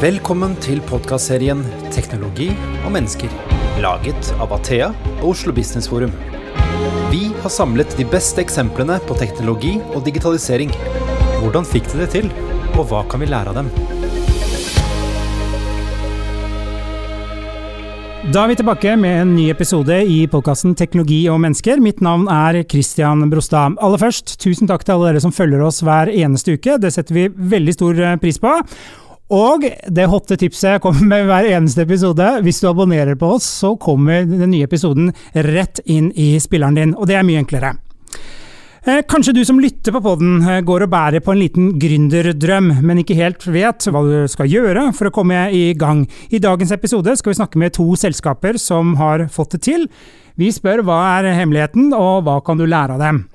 Velkommen til podkastserien 'Teknologi og mennesker', laget av Athea og Oslo Business Forum. Vi har samlet de beste eksemplene på teknologi og digitalisering. Hvordan fikk de det til, og hva kan vi lære av dem? Da er vi tilbake med en ny episode i podkasten Teknologi og mennesker. Mitt navn er Christian Brostad. Aller først, tusen takk til alle dere som følger oss hver eneste uke. Det setter vi veldig stor eh, pris på. Og det hotte tipset kommer med hver eneste episode. Hvis du abonnerer på oss, så kommer den nye episoden rett inn i spilleren din, og det er mye enklere. Eh, kanskje du som lytter på podden eh, går og bærer på en liten gründerdrøm, men ikke helt vet hva du skal gjøre for å komme i gang. I dagens episode skal vi snakke med to selskaper som har fått det til. Vi spør hva er hemmeligheten, og hva kan du lære av dem.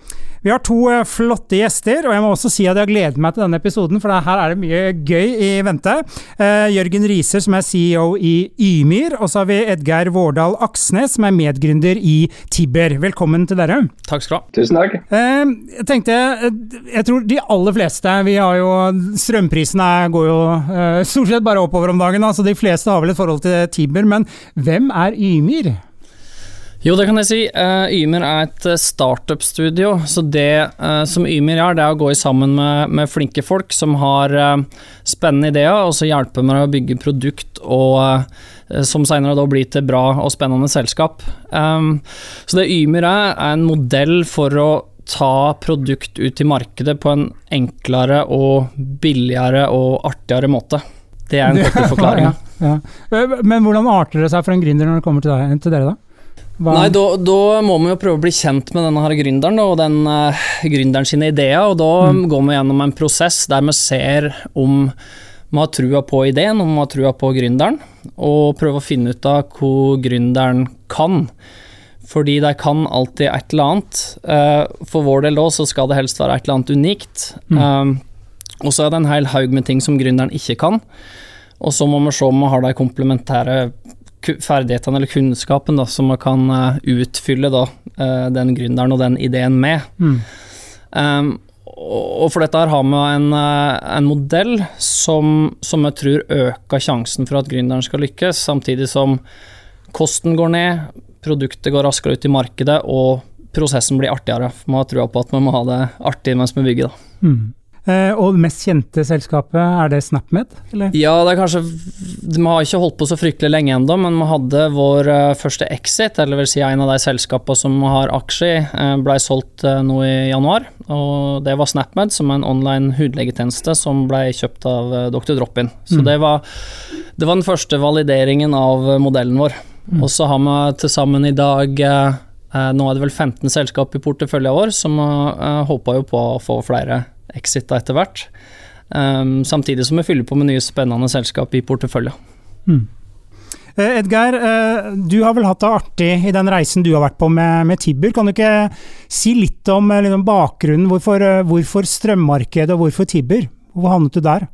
Vi har to eh, flotte gjester, og jeg må også si at jeg har gledet meg til denne episoden, for her er det mye gøy i vente. Uh, Jørgen Riser, som er CEO i Ymir, og så har vi Edgeir Vårdal Aksnes, som er medgründer i Tibber. Velkommen til dere. Takk skal du ha. Tusen takk. Uh, jeg tenkte, jeg tror de aller fleste Vi har jo Strømprisene går jo stort sett bare oppover om dagen, altså de fleste har vel et forhold til Tibber, men hvem er Ymir? Jo, det kan jeg si. Uh, Ymer er et startup-studio. Så det uh, som Ymer gjør, det er å gå sammen med, med flinke folk som har spennende ideer, og så hjelpe med å bygge produkt og som senere da blir til bra og spennende selskap. Um, så det Ymer er, er en modell for å ta produkt ut i markedet på en enklere og billigere og artigere måte. Det er en kort forklaring. Ja, ja. Men hvordan arter det seg for en gründer når det kommer til dere, da? Hva? Nei, da, da, må vi jo prøve å bli kjent med denne her gründeren og den uh, gründeren sine ideer. og Da mm. går vi gjennom en prosess der vi ser om vi har trua på ideen, om vi har trua på gründeren, og prøve å finne ut av hva gründeren kan. Fordi de kan alltid et eller annet. Uh, for vår del da så skal det helst være et eller annet unikt. Mm. Uh, og så er det en hel haug med ting som gründeren ikke kan. Og så må vi se om vi har de komplementære ferdighetene eller kunnskapen da, som man kan uh, utfylle da, uh, den gründeren og den ideen med. Mm. Um, og for dette her har vi en, uh, en modell som, som, jeg tror øker sjansen for at gründeren skal lykkes, samtidig som kosten går ned, produktet går raskere ut i markedet, og prosessen blir artigere. Man har trua på at man må ha det artig mens vi bygger. Da. Mm. Eh, og det mest kjente selskapet, er det SnapMed? Eller? Ja, det er kanskje Vi har ikke holdt på så fryktelig lenge ennå, men vi hadde vår eh, første exit, eller vil si en av de selskapene som har aksjer, eh, ble solgt nå i januar. Og det var SnapMed, som er en online hudlegetjeneste som ble kjøpt av Dr. Drop-In. Så mm. det, var, det, var, den første valideringen av modellen vår. Mm. Og så har vi til sammen i dag nå er det vel 15 selskap i porteføljen vår, som håper jo på å få flere exita etter hvert. Um, samtidig som vi fyller på med nye spennende selskap i porteføljen. Mm. Uh, Edgeir, uh, du har vel hatt det artig i den reisen du har vært på med, med Tibber. Kan du ikke si litt om uh, liksom bakgrunnen? Hvorfor, hvorfor strømmarkedet, og hvorfor Tibber? Hvor havnet du der?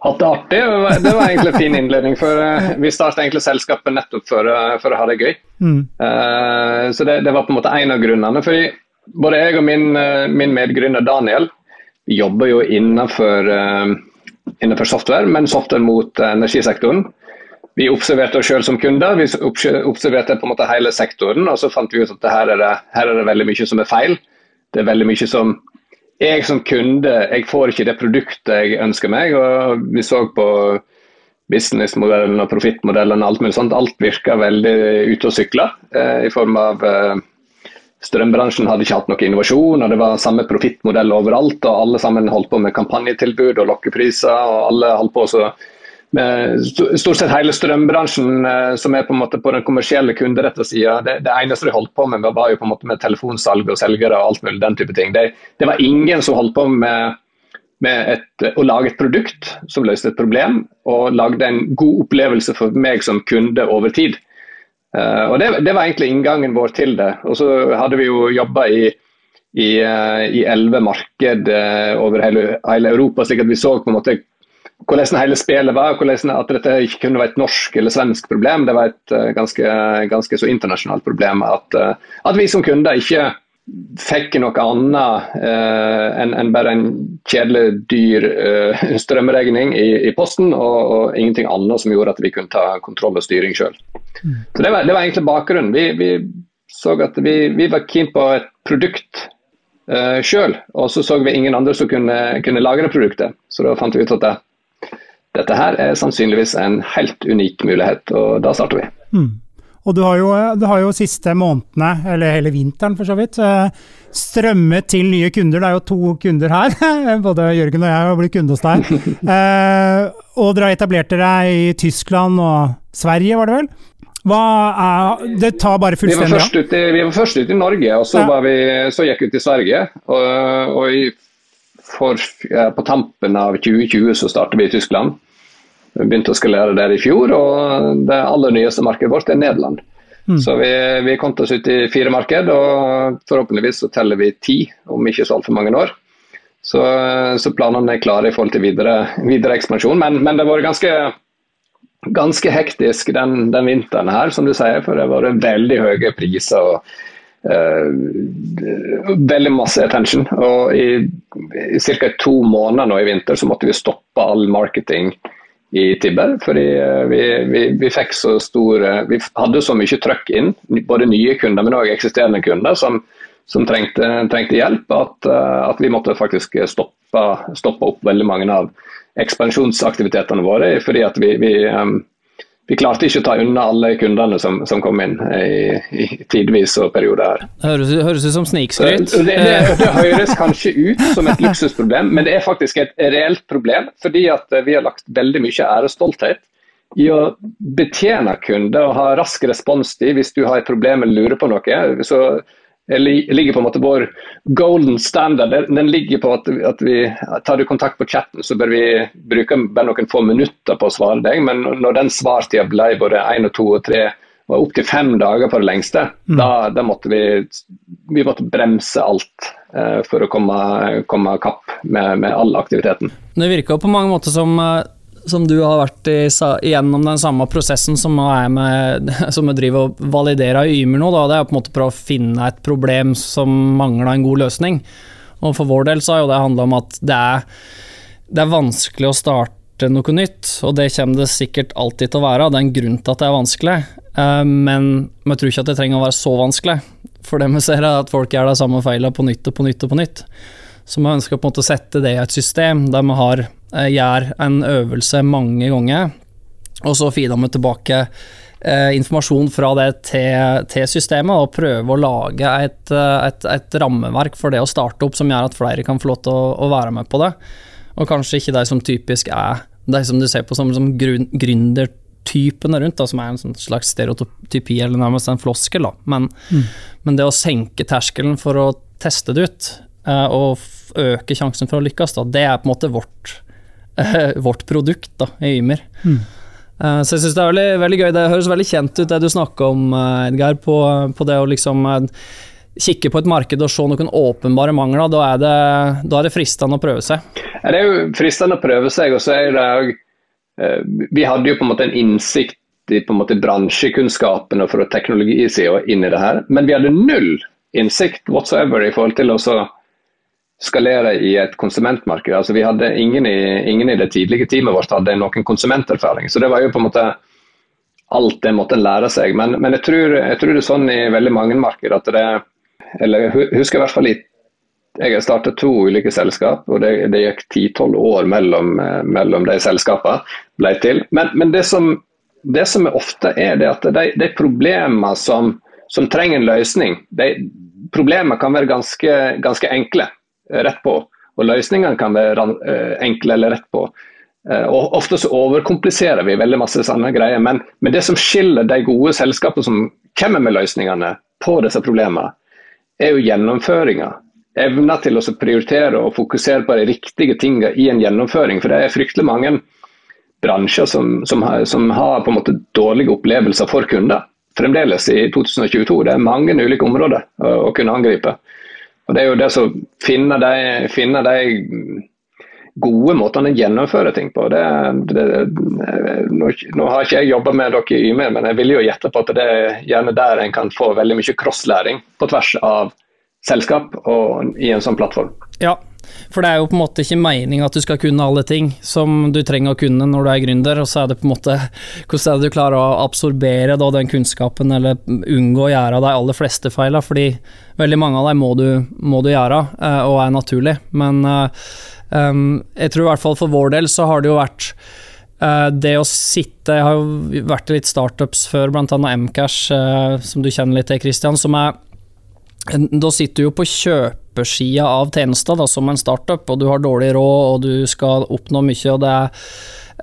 Hatt det artig. Det var egentlig en fin innledning. for Vi startet egentlig selskapet nettopp for, for å ha det gøy. Mm. Så det, det, var på en måte en av grunnene. fordi både jeg og min, min medgründer Daniel jobber jo innenfor, uh, innenfor software, men software mot uh, energisektoren. Vi observerte oss selv som kunder, vi observerte på en måte hele sektoren. og Så fant vi ut at her er, det, her er det veldig mye som er feil. Det er veldig mye som Jeg som kunde jeg får ikke det produktet jeg ønsker meg. og Vi så på businessmodellen og profittmodellen og alt mulig sånt. Alt virker veldig ute og sykle eh, i form av eh, Strømbransjen hadde ikke hatt noe innovasjon, og det var samme profittmodell overalt. og Alle sammen holdt på med kampanjetilbud og lokkepriser. og alle holdt på så med Stort sett hele strømbransjen eh, som er på på den kommersielle kunderetta sida, det, det, eneste de holdt på med, var jo på en måte med telefonsalg og selgere og alt mulig den type ting. Det, det var ingen som holdt på med, med et, å lage et produkt som løste et problem, og lagde en god opplevelse for meg som kunde over tid. Uh, og det, det, var egentlig inngangen vår til det. Og så hadde vi jo jobba i eh, elleve uh, marked uh, over hele, hele, Europa, slik at vi så på en måte hvordan hele spillet var. hvordan At dette ikke kunne være et norsk eller svensk problem, det var et ganske, ganske, så internasjonalt problem. At, at vi som kunder ikke fikk noe annet eh, enn en bare en kjedelig, dyr eh, strømregning i, i posten, og, og, ingenting annet som gjorde at vi kunne ta kontroll og styring sjøl. Mm. Så det var, det var, egentlig bakgrunnen. Vi, vi så at vi, vi, var keen på et produkt eh, sjøl, og så så vi ingen andre som kunne, kunne lagre produktet. Så da fant vi ut at det, dette her er sannsynligvis en helt unik mulighet, og da starter vi. Mm. Og du har, jo, du har jo siste månedene, eller hele vinteren for så vidt, eh, strømmet til nye kunder. Det er jo to kunder her. Både Jørgen og jeg har blitt kunde hos deg. Eh, og dere har etablert dere i Tyskland og Sverige, var det vel? Er, det tar bare fullstendig av? Vi, vi var først ute i Norge, og så, vi, så gikk vi til Sverige. Og, og i, for, på tampen av 2020 så startet vi i Tyskland. Vi begynte å skalere der i fjor, og det aller nyeste markedet vårt er Nederland. Mm. Så vi, vi kom oss ut i fire marked, og forhåpentligvis så teller vi ti om ikke så altfor mange år. Så, så, planene er klare i forhold til videre, videre ekspansjon. Men, men det har vært ganske ganske hektisk den, den, vinteren her, som du sier. For det har vært veldig høye priser og uh, veldig masse attention. Og i, i ca. to måneder nå i vinter så måtte vi stoppe all marketing i Tibber. Fordi uh, vi, vi, vi, fikk så store Vi hadde så mye trøkk inn, både nye kunder, men òg eksisterende kunder, som, som trengte, trengte, hjelp, at, uh, at, vi måtte faktisk stoppe, stoppe opp veldig mange av ekspansjonsaktivitetene våre. fordi at vi, vi, um, vi klarte ikke å ta unna alle kundene som, som kom inn i, i tidvis og perioder. Høres, høres ut som snikskryt. Det, det, det, høres kanskje ut som et luksusproblem, men det er faktisk et reelt problem. Fordi at vi har lagt veldig mye ærestolthet i å betjene kunder og ha rask responstid hvis du har et problem eller lurer på noe. Så ligger på en måte vår golden standard. Den ligger på at, at vi tar du kontakt på chatten, så bør vi bruke bare noen få minutter på å svare deg. Men når den svartida ble både én og to og tre og opptil fem dager på det lengste, mm. da, da, måtte vi, vi måtte bremse alt uh, for å komme, komme kapp med, med all aktiviteten. Det virker på mange måter som uh som du har vært i, gjennom den samme prosessen som jeg med, som jeg driver og validerer i Ymer nå, da, det er på en måte prøve å finne et problem som mangler en god løsning. Og For vår del så har jo det handla om at det er, det er, vanskelig å starte noe nytt, og det kommer det sikkert alltid til å være. Det er en grunn til at det er vanskelig, eh, men vi tror ikke at det trenger å være så vanskelig. For det vi ser er at folk gjør de samme feilene på nytt og på nytt og på nytt. Så vi ønsker på en måte å sette det i et system der vi har gjør en øvelse mange ganger, og så feeder vi tilbake eh, informasjon fra det til, til, systemet, og prøver å lage et, eh, et, et, rammeverk for det å starte opp som gjør at flere kan få lov til å, å, være med på det. Og kanskje ikke de som typisk er de som du ser på som, som gründertypene rundt, da, som er en sånn slags stereotypi eller nærmest en floskel. Men, mm. men det å senke terskelen for å teste det ut, og øke sjansen for å lykkes, da, det er på en måte vårt vårt produkt da, i Ymer. Mm. Uh, så jeg syns det er veldig, veldig, gøy. Det høres veldig kjent ut det du snakker om, uh, Edgar, på, på, det å liksom uh, kikke på et marked og se noen åpenbare mangler. Da er det, da er det fristende å prøve seg. Ja, det er jo fristende å prøve seg, og så er det òg Vi hadde jo på en måte en innsikt i på en måte og fra teknologisida inn i det her, men vi hadde null innsikt whatsoever i forhold til å skalere i et konsumentmarked. Altså, vi hadde ingen i, ingen i, det tidlige teamet vårt hadde noen konsumenterfaring. Så det var jo på en måte alt det måtte en lære seg. Men, men jeg, tror, jeg, tror, det er sånn i veldig mange markeder at det Eller jeg husker i hvert fall i jeg startet to ulike selskap, og det, det gikk 10-12 år mellom, mellom, de selskapene ble til. Men, men det, som, det, som, ofte er, det at de, de problemene som, som, trenger en løsning, de problemene kan være ganske, ganske enkle. Rett på. Og løsningene kan være eh, enkle eller rett på. Eh, og Ofte så overkompliserer vi veldig masse sånne greier, men, men det som skiller de gode selskapene som kommer med løsningene på disse problemene, er jo gjennomføringa. Evna til å prioritere og fokusere på de riktige tingene i en gjennomføring. For det er fryktelig mange bransjer som, som, har, som har, på en måte dårlige opplevelser for kunder. Fremdeles i 2022. Det er mange ulike områder å, å kunne angripe. Og Det er jo det som finner de, finner de gode måtene å gjennomføre ting på. Det, det, nå, nå, har ikke jeg jobba med dere i Ymer, men jeg vil jo gjette på at det er gjerne der en kan få veldig mye crosslæring på tvers av selskap og i en sånn plattform. Ja, for det er jo på en måte ikke meninga at du skal kunne alle ting som du trenger å kunne når du er gründer, og så er det på en måte hvordan er det du klarer å absorbere da, den kunnskapen, eller unngå å gjøre de aller fleste feilene, fordi veldig mange av dem må du, må du gjøre, eh, og er naturlig. Men um, jeg tror i hvert fall for vår del så har det jo vært uh, det å sitte Jeg har jo vært i litt startups før, bl.a. Mcash, som du kjenner litt til, Christian, som er da sitter du jo på kjøpersida av tjenester da, som en startup, og du har dårlig råd og du skal oppnå mye, og det er,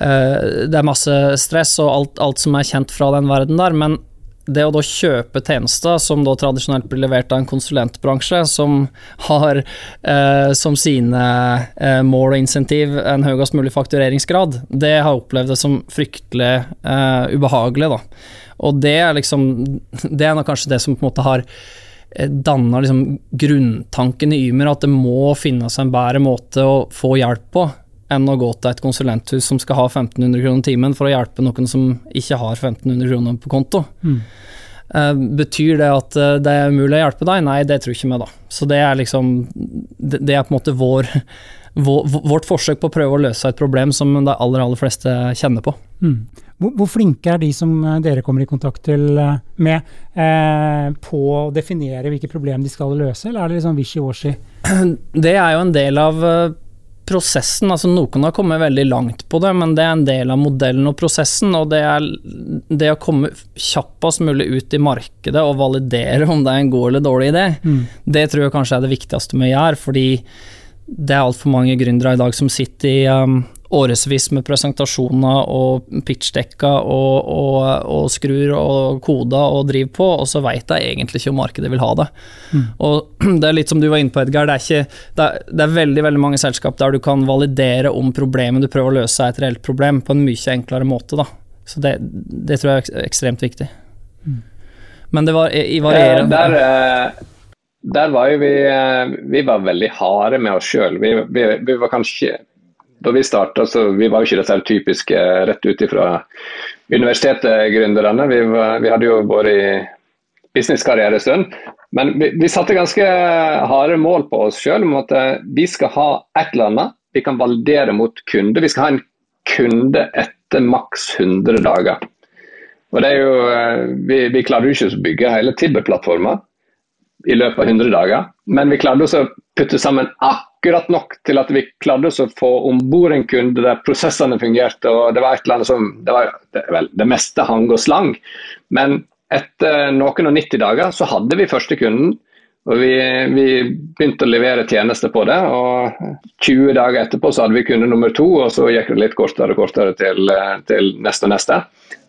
uh, det er masse stress og alt, alt, som er kjent fra den verden der. Men det å da kjøpe tjenester som da tradisjonelt blir levert av en konsulentbransje, som har uh, som sine uh, mål og insentiv en høyest mulig faktureringsgrad, det har jeg opplevd som fryktelig ubehagelig. da. Og det er liksom Det er kanskje det som på en måte har Eh, danna liksom grunntanken i Ymer at det må finnes en bedre måte å få hjelp på enn å gå til et konsulenthus som skal ha 1500 kroner timen for å hjelpe noen som ikke har 1500 kroner på konto. Mm. Uh, betyr det at uh, det er umulig å hjelpe deg? Nei, det tror ikke vi, da. Så det er liksom Det, det er på en måte vår, vår, vårt forsøk på å prøve å løse et problem som de aller, aller fleste kjenner på. Mm. Hvor, hvor, flinke er de som eh, dere kommer i kontakt til, eh, med eh, på å definere hvilke problem de skal løse, eller er det liksom wishy-washy? Det er jo en del av eh, prosessen. altså Noen har kommet veldig langt på det, men det er en del av modellen og prosessen. Og det er det å komme kjappest mulig ut i markedet og validere om det er en god eller dårlig idé, mm. det tror jeg kanskje er det viktigste vi gjør. fordi det er altfor mange gründere i dag som sitter i um, årevis med presentasjoner og pitchdekker og, og, og, skrur og koder og driver på, og så veit jeg egentlig ikke om markedet vil ha det. Mm. Og Det er litt som du var inne på, Edgar. Det er, ikke, det er, det er veldig veldig mange selskap der du kan validere om problemet du prøver å løse er et reelt problem, på en mye enklere måte. Da. Så det, det tror jeg er ekstremt viktig. Mm. Men det var i varierende der, eh, der var jo vi, eh, vi var veldig harde med oss sjøl. Vi, vi, vi, var kanskje da vi starta, så vi var jo ikke disse typiske rett ut ifra universitetet-gründerne. Vi, vi, hadde jo vært i businesskarriere en stund. Men vi, vi, satte ganske harde mål på oss sjøl om at eh, vi skal ha et eller annet vi kan validere mot kunde. Vi skal ha en kunde etter maks 100 dager. Og det er jo, eh, Vi, vi klarer jo ikke å bygge hele Tibber-plattforma i løpet av 100 dager, men vi klarte å putte sammen akkurat akkurat nok til at vi klarte å få om bord en kunde der prosessene fungerte. og Det var et eller annet som, det, var, det, vel, det meste hang og slang. Men etter noen og 90 dager så hadde vi første kunden. og vi, vi, begynte å levere tjenester på det. og 20 dager etterpå så hadde vi kunde nummer to, og så gikk det litt kortere og kortere til, til neste og neste.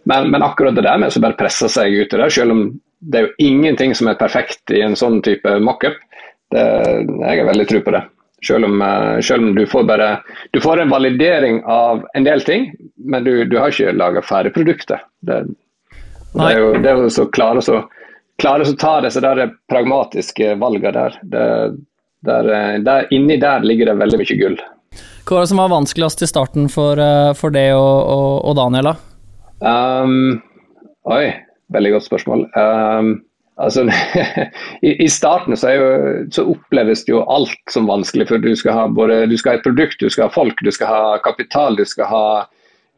Men, men, akkurat det der med å bare presse seg ut i det, selv om det er jo ingenting som er perfekt i en sånn type mockup, jeg er veldig tro på det. Selv om, eh, selv om, du får bare du får en validering av en del ting, men du, du har ikke laga ferdig produktet. Det, det, er jo det er jo så, klare å ta disse der pragmatiske valgene der, det, der, eh, der, Inni der ligger det veldig mye gull. Hva var det som var vanskeligst i starten for, eh, for det og, og, og Daniel? da? Um, oi, veldig godt spørsmål. Um, Altså, i, i, starten så, jo, så, oppleves det jo alt som vanskelig. for Du skal ha både, du skal ha et produkt, du skal ha folk, du skal ha kapital, du skal ha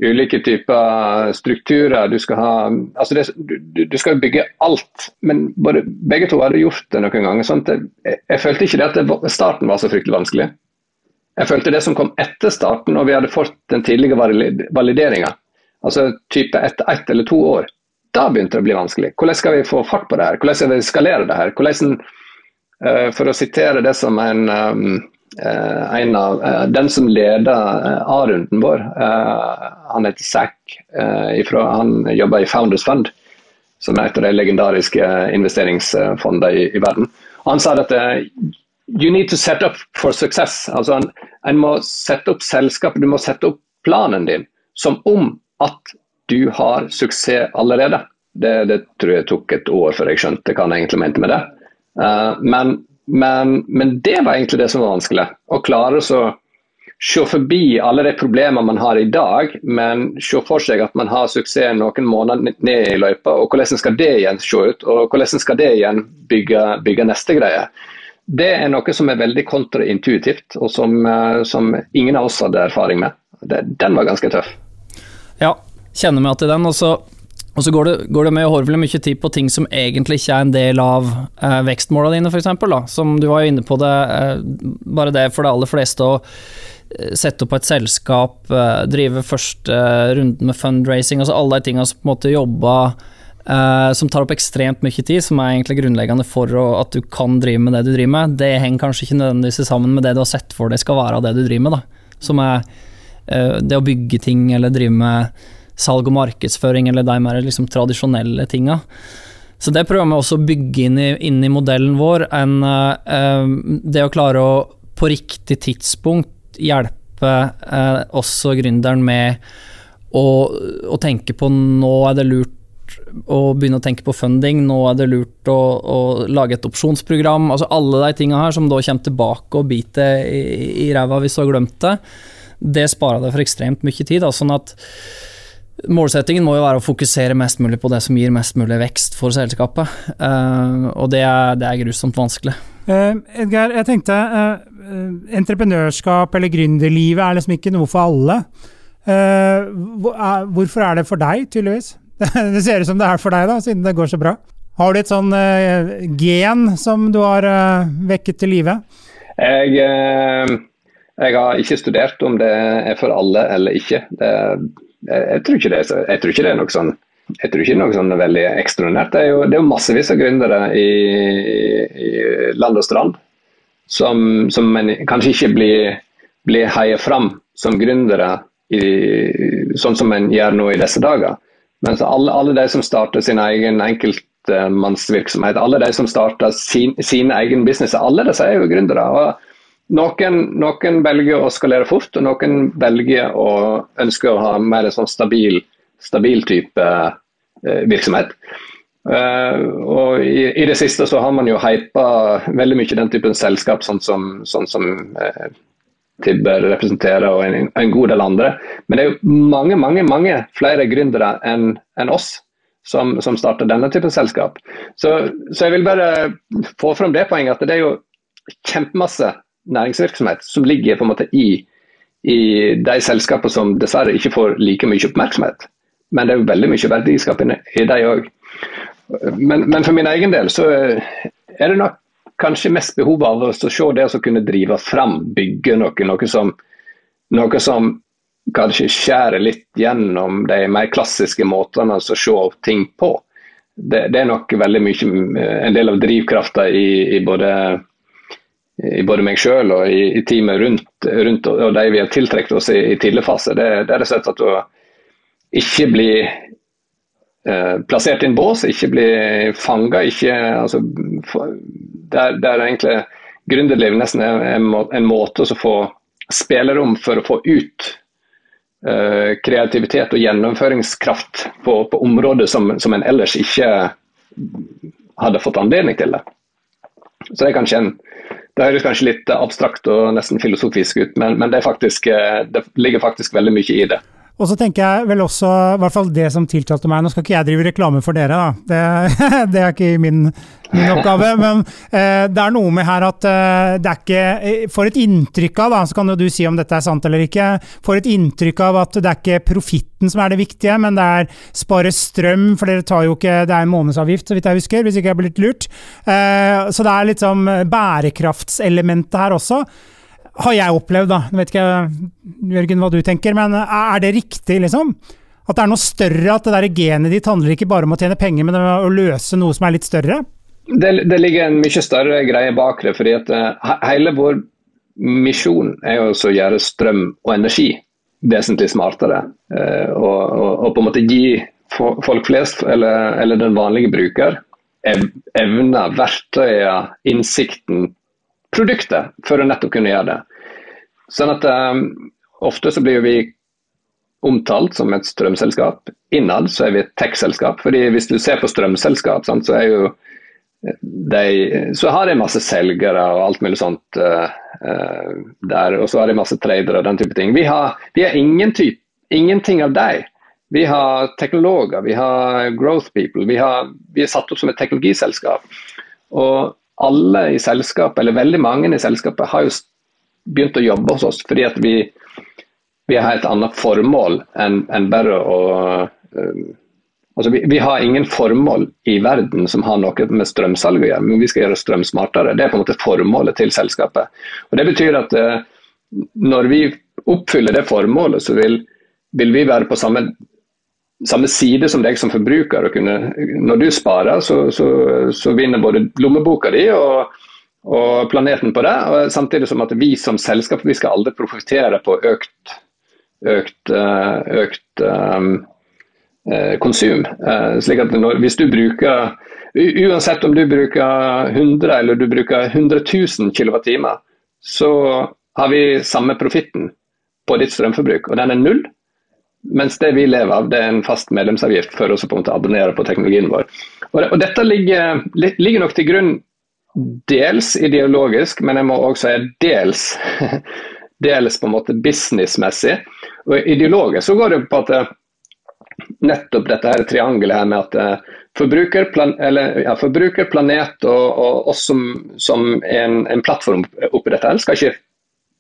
ulike typer strukturer. Du skal, ha, altså det, du, du skal bygge alt. Men både, begge to hadde gjort det noen ganger. Sånn jeg, jeg, følte ikke det at det, starten var så fryktelig vanskelig. Jeg følte det som kom etter starten, og vi hadde fått den tidlige valideringa, altså type etter ett eller to år da begynte det å bli vanskelig. Hvordan skal vi få fart på det her? Hvordan skal vi skalere det her? Hvordan, uh, for å sitere det som en, um, uh, en av Den som leder A-runden vår, han heter Zack. han jobber i Founders Fund, som er et av de legendariske investeringsfondene i, i verden. Han sa at you need to set up for success. Altså, en, en må sette opp selskapet, du må sette opp planen din som om at du har suksess allerede. Det, det, tror jeg tok et år før jeg skjønte hva han egentlig mente med det. Uh, men, men, men, det var egentlig det som var vanskelig. Å klare å se forbi alle de problemene man har i dag, men se for seg at man har suksess noen måneder ned i løypa. og Hvordan skal det igjen se ut, og hvordan skal det igjen bygge, bygge neste greie. det er noe som er veldig kontraintuitivt, og som, uh, som ingen av oss hadde erfaring med. Det, den var ganske tøff. Ja, kjenner meg til den. Og så, og så går, det, går det med horvelig mye tid på ting som egentlig ikke er en del av eh, vekstmåla dine, f.eks. Som du var jo inne på det, eh, bare det for de aller fleste å eh, sette opp et selskap, eh, drive første eh, runden med fundraising, altså alle de tinga som på en måte jobba Uh, som tar opp ekstremt mye tid, som er egentlig grunnleggende for å, at du kan drive med det du driver med, det henger kanskje ikke nødvendigvis sammen med det du har sett for deg skal være av det du driver med. Da. Som er uh, det å bygge ting eller drive med salg og markedsføring eller de mer liksom, tradisjonelle tinga. Så det prøver vi også å bygge inn i, inn i modellen vår. En, uh, det å klare å på riktig tidspunkt hjelpe også gründeren med å, å tenke på nå er det lurt å begynne å tenke på funding, nå er det lurt å, å lage et opsjonsprogram. altså Alle de tingene her som da kommer tilbake og biter i, i ræva hvis du har glemt det, det sparer deg for ekstremt mye tid. Da, sånn at Målsettingen må jo være å fokusere mest mulig på det som gir mest mulig vekst for selskapet, uh, og det er, det er, grusomt vanskelig. Uh, Edgar, jeg tenkte uh, entreprenørskap eller gründerlivet er liksom ikke noe for alle. hvorfor er det for deg, tydeligvis? Det ser ut som det er for deg, da, siden det går så bra. Har du et sånn uh, gen som du har uh, vekket til live? Jeg, uh, jeg, har ikke studert om det er for alle eller ikke. Det, jeg, tror ikke det, jeg tror ikke det er noe sånn jeg tror ikke noe sånn veldig ekstraordinært. Det er jo, det er massevis av gründere i, i, land og strand som, som kanskje ikke blir, blir heiet fram som gründere i, sånn som en gjør nå i disse dager. Mens alle, alle de som starter sin egen enkeltmannsvirksomhet, alle de som starter sin, sin egen business, alle disse er jo gründere. Og noen, noen, velger å skalere fort, og noen velger å ønske å ha mer en sånn stabil, stabil type eh, virksomhet. Eh, og i, i, det siste så har man jo hypa veldig mye den typen selskap, sånn som, sånn som eh, Tibber representerer og en, en, god del andre. Men det er jo mange mange, mange flere gründere enn en oss som, som, starter denne typen selskap. Så, så, jeg vil bare få frem det poenget at det er jo kjempemasse næringsvirksomhet som ligger på en måte i, i de selskapene som dessverre ikke får like mye oppmerksomhet. Men det er jo veldig mye verdiskapende i de òg. Men, men, for min egen del så er det nok kanskje mest behov av å se det som kunne drive fram, bygge noe, noe som, noe som kanskje skjærer litt gjennom de mer klassiske måtene å se ting på. Det, det, er nok veldig mye en del av drivkrafta i, i, både, i både meg sjøl og i, i teamet rundt, rundt, og de vi har tiltrukket oss i, i tidlig fase. Det, det er rett og at du ikke blir eh, plassert i en bås, ikke blir fanga. Altså, der, der egentlig gründerliv nesten er en, en måte å få spillerom for å få ut eh, kreativitet og gjennomføringskraft på, på områder som, som, en ellers ikke hadde fått anledning til det. Så det er kanskje en det høres kanskje litt abstrakt og nesten filosofisk ut, men, men det, faktisk, eh, det ligger faktisk veldig mye i det. Og så tenker jeg vel også, i hvert fall det som tiltalte meg Nå skal ikke jeg drive reklame for dere, da. Det, det er ikke min, min oppgave. Men eh, det er noe med her at eh, det er ikke For Får et inntrykk av, da, så kan jo du si om dette er sant eller ikke, får et inntrykk av at det er ikke profitten som er det viktige, men det er spare strøm, for dere tar jo ikke Det er en månedsavgift, så vidt jeg husker, hvis ikke jeg har blitt lurt. Eh, så det er litt sånn bærekraftselementet her også har jeg opplevd, da. Jeg vet ikke Jørgen, hva du tenker, men er det riktig, liksom? At det er noe større, at det der genet ditt handler ikke bare om å tjene penger, men om å løse noe som er litt større? Det, det ligger en mye større greie bak det. fordi at uh, hele vår misjon er jo å gjøre strøm og energi vesentlig smartere. Uh, og, og, og, på en måte gi folk flest, eller, eller den vanlige bruker, evner, verktøyene, innsikten, produktet, for å nettopp kunne gjøre det. Sånn at um, Ofte så blir vi omtalt som et strømselskap. Innad så er vi et tech-selskap. fordi Hvis du ser på strømselskap, sant, så er jo eh, de, så har de masse selgere og alt mulig sånt uh, uh, der. Og så har de masse tradere og den type ting. Vi har, vi har ingen typ, ingenting av dem. Vi har teknologer, vi har growth people. Vi, har, vi er satt opp som et teknologiselskap. Og alle i selskapet, eller veldig mange i selskapet, har jo begynt å jobbe hos oss fordi vi, vi har et annet formål enn en bare å um, altså vi, vi, har ingen formål i verden som har noe med strømsalg å gjøre, men vi skal gjøre strøm smartere. Det er på en måte formålet til selskapet. Og Det betyr at uh, når vi oppfyller det formålet, så vil, vil vi være på samme, samme, side som deg som forbruker. Kunne, når du sparer, så, så, så, vinner både lommeboka di og, og, planeten på det. og Samtidig som at vi som selskap vi skal aldri profitere på økt, økt, eh, økt um, konsum. slik at når, hvis du bruker Uansett om du bruker 100 eller du bruker 100 000 kWt, så har vi samme profitten på ditt strømforbruk, og den er null. Mens det vi lever av, det er en fast medlemsavgift for å på en måte abonnere på teknologien vår. Og Dette ligger, ligger, nok til grunn dels ideologisk, men jeg må også si dels, dels på en måte businessmessig. Og Ideologisk så går det på at eh, nettopp dette her triangelet her med at eh, forbruker, plan, eller, ja, forbruker planet og, og, oss som, som en, en plattform oppi dette her, skal ikke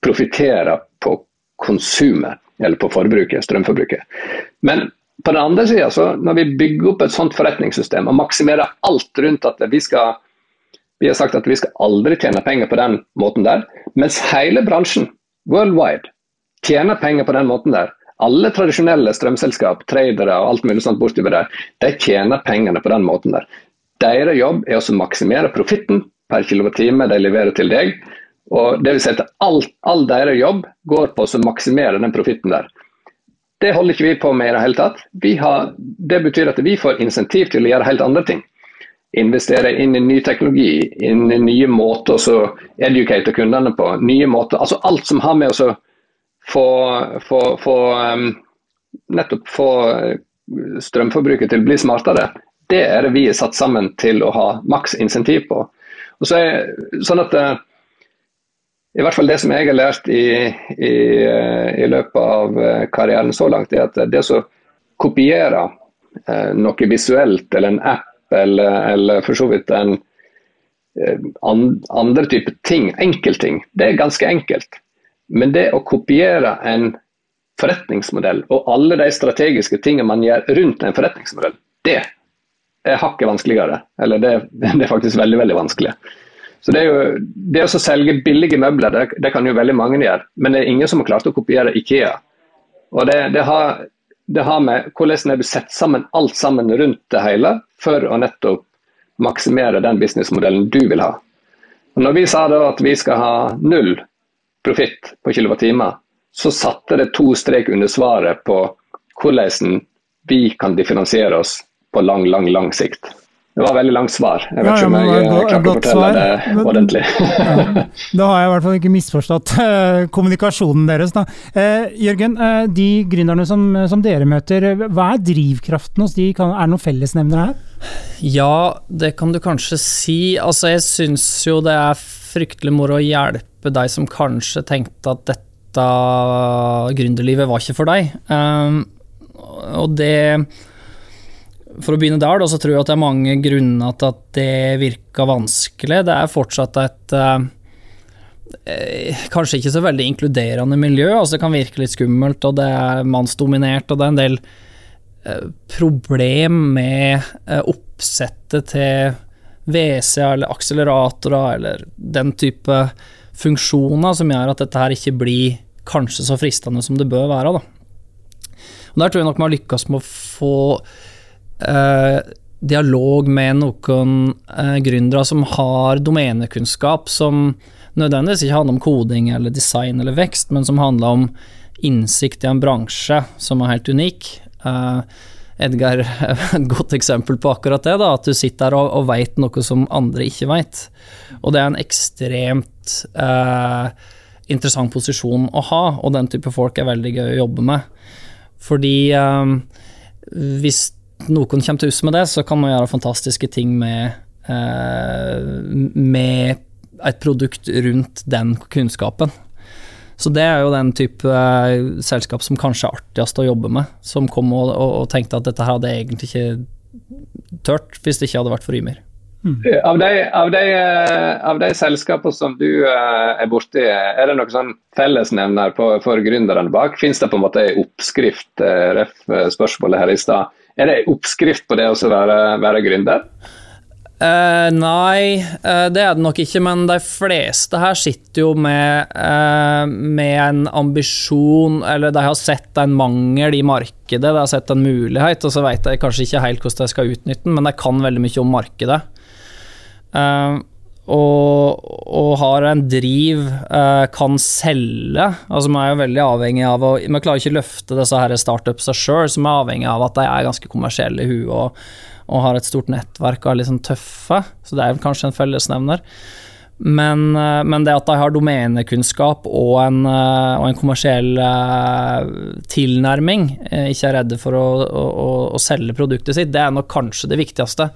profitere på konsumet, eller på forbruket, strømforbruket. Men på den andre sida, når vi bygger opp et sånt forretningssystem og maksimerer alt rundt at vi skal vi har sagt at vi skal aldri tjene penger på den måten der, mens hele bransjen, worldwide, tjener penger på den måten der. Alle tradisjonelle strømselskap, tradere og alt mulig sånt bortover der, de tjener pengene på den måten der. Deres jobb er å maksimere profitten per kilowattime de leverer til deg, og det vil si at all, all deres jobb går på å maksimere den profitten der. Det holder ikke vi på med i det hele tatt. Har, det betyr at vi får insentiv til å gjøre helt andre ting. Investere inn i ny teknologi, inn i nye måter å educate kundene på. nye måter, altså Alt som har med å få, få, få um, nettopp få strømforbruket til å bli smartere, det er det vi er satt sammen til å ha maks insentiv på. Og så er sånn at uh, i hvert fall det som jeg har lært i, i, i, løpet av eh, karrieren så langt, er at det å kopiere eh, noe visuelt eller en app eller, eller for så vidt en eh, andre type ting, enkeltting, det er ganske enkelt. Men det å kopiere en forretningsmodell og alle de strategiske tingene man gjør rundt en forretningsmodell, det er hakket vanskeligere. Eller det, det er faktisk veldig, veldig vanskelig. Så Det, jo, det å selge billige møbler det, det, kan jo veldig mange gjøre, men det er ingen som har klart å kopiere Ikea. Og Det, det har, har, med hvordan du setter sammen alt sammen rundt det hele for å nettopp maksimere den businessmodellen du vil ha. Og når vi sa da at vi skal ha null profitt på kilowattimer, så satte det to strek under svaret på hvordan vi kan differensiere oss på lang, lang, lang sikt. Det var veldig langt svar. Jeg vet ja, ikke om jeg ja, klarte å fortelle svar. det ordentlig. ja. Da har jeg i hvert fall ikke misforstått uh, kommunikasjonen deres. Da. Eh, Jørgen, uh, de gründerne som, som, dere møter, hva er drivkraften hos de? Kan, er det noen fellesnevnere her? Ja, det kan du kanskje si. Altså, jeg syns jo det er fryktelig moro å hjelpe deg som kanskje tenkte at dette gründerlivet var ikke for deg. Um, og det for å begynne der, da, så tror jeg at det er mange grunner til at det virka vanskelig. Det er fortsatt et eh, eh, kanskje ikke så veldig inkluderende miljø. altså Det kan virke litt skummelt, og det er mannsdominert, og det er en del eh, problem med eh, oppsettet til WC eller akseleratorer eller den type funksjoner som gjør at dette her ikke blir kanskje så fristende som det bør være. Da. Og Der tror jeg nok man har lykkes med å få eh, dialog med noen eh, gründere som har domenekunnskap som nødvendigvis ikke handler om koding eller design eller vekst, men som handler om innsikt i en bransje som er helt unik. Eh, Edgar er et godt eksempel på akkurat det, da, at du sitter der og, og veit noe som andre ikke veit. Og det er en ekstremt eh, interessant posisjon å ha, og den type folk er veldig gøy å jobbe med. Fordi eh, hvis noen kommer til hus med det, så kan man gjøre fantastiske ting med, eh, med et produkt rundt den kunnskapen. Så det er jo den type eh, selskap som kanskje er artigst å jobbe med, som kom og, og, og, tenkte at dette her hadde egentlig ikke tørt hvis det ikke hadde vært for Ymir. Mm. Av, de, av, de, av de selskapene som du er borti, er det noen sånn fellesnevner for gründerne bak? Fins det på en måte en oppskrift, ref spørsmålet her i stad? Er det oppskrift på det å være, være gründer? Uh, nei, uh, det er det nok ikke, men de fleste her sitter jo med, uh, med en ambisjon, eller de har sett en mangel i markedet, de har sett en mulighet, og så vet de kanskje ikke helt hvordan de skal utnytte den, men de kan veldig mye om markedet. Og, og, har en driv, kan selge. Altså Man er jo veldig avhengig av å Man klarer ikke å løfte disse her startupsa sjøl, som er avhengig av at de er ganske kommersielle i huet. og og har et stort nettverk og er litt sånn tøffe, så det er kanskje en fellesnevner. Men, eh, men, det at de har domenekunnskap og en, eh, og en kommersiell eh, tilnærming, ikke er redde for å, å, å, selge produktet sitt, det er nok kanskje det viktigste.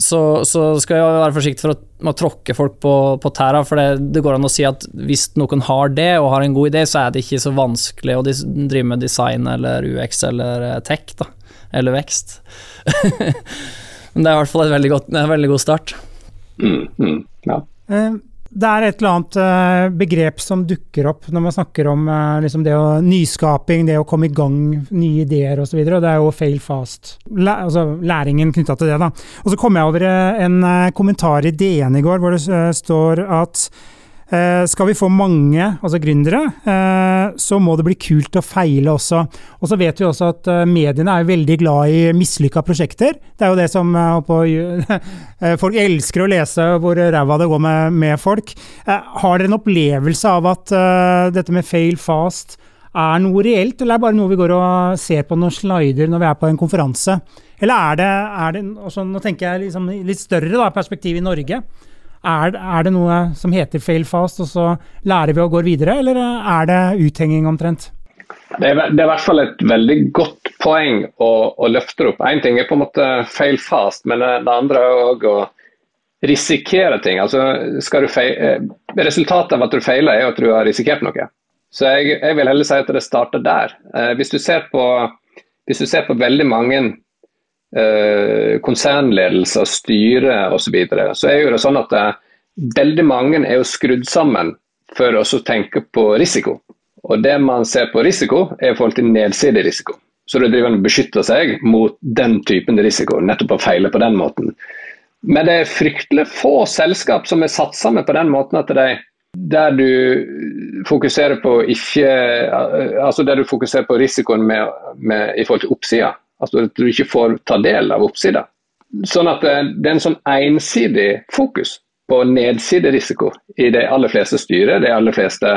Så, så skal jeg være forsiktig for å, å tråkke folk på, på tæra, for det, det, går an å si at hvis noen har det og har en god idé, så er det ikke så vanskelig å drive med design eller UX eller tech, da eller vekst. Men det er i hvert fall et veldig godt, en veldig god start. Mm, mm, ja. Eh, det er et eller annet eh, begrep som dukker opp når man snakker om eh, liksom det å, nyskaping, det å komme i gang, nye ideer osv. Det er jo fail fast. Altså læringen knytta til det. da. Og så kom jeg over en kommentar i DN i går hvor det står at Eh, skal vi få mange altså gründere, eh, så må det bli kult å feile også. Og så vet vi også at eh, mediene er veldig glad i mislykka prosjekter. Det er jo det som Folk elsker å lese hvor ræva det går med, med, folk. Har dere en opplevelse av at dette med fail fast er noe reelt, eller er det bare noe vi går og ser på noen slider når vi er på en konferanse? Eller er det, er det også, Nå tenker jeg liksom litt større da, perspektiv i Norge. Er, er, det noe som heter fail fast, og så lærer vi å gå videre, eller er det uthenging omtrent? Det er, det er, i hvert fall et veldig godt poeng å, å løfte opp. Én ting er på en måte fail fast, men det, andre er òg å risikere ting. Altså, feile, eh, resultatet av at du feiler, er at du har risikert noe. Så jeg, jeg vil heller si at det starter der. Eh, hvis, du på, hvis du ser på veldig mange eh, konsernledelse, styre osv., så, videre, så er jo det sånn at det, eh, veldig mange er jo skrudd sammen for å tenke på risiko. Og Det man ser på risiko, er i forhold til nedsidig risiko. Så da driver man beskytter seg mot den typen risiko, nettopp å feile på den måten. Men det er fryktelig få selskap som er satt sammen på den måten at de, der du fokuserer på ikke Altså der du fokuserer på risikoen med, med, i forhold til oppsida. Altså at du ikke får ta del av oppsida. Sånn at det, det er en sånn ensidig fokus på nedsiderisiko i de aller fleste styrer, de aller fleste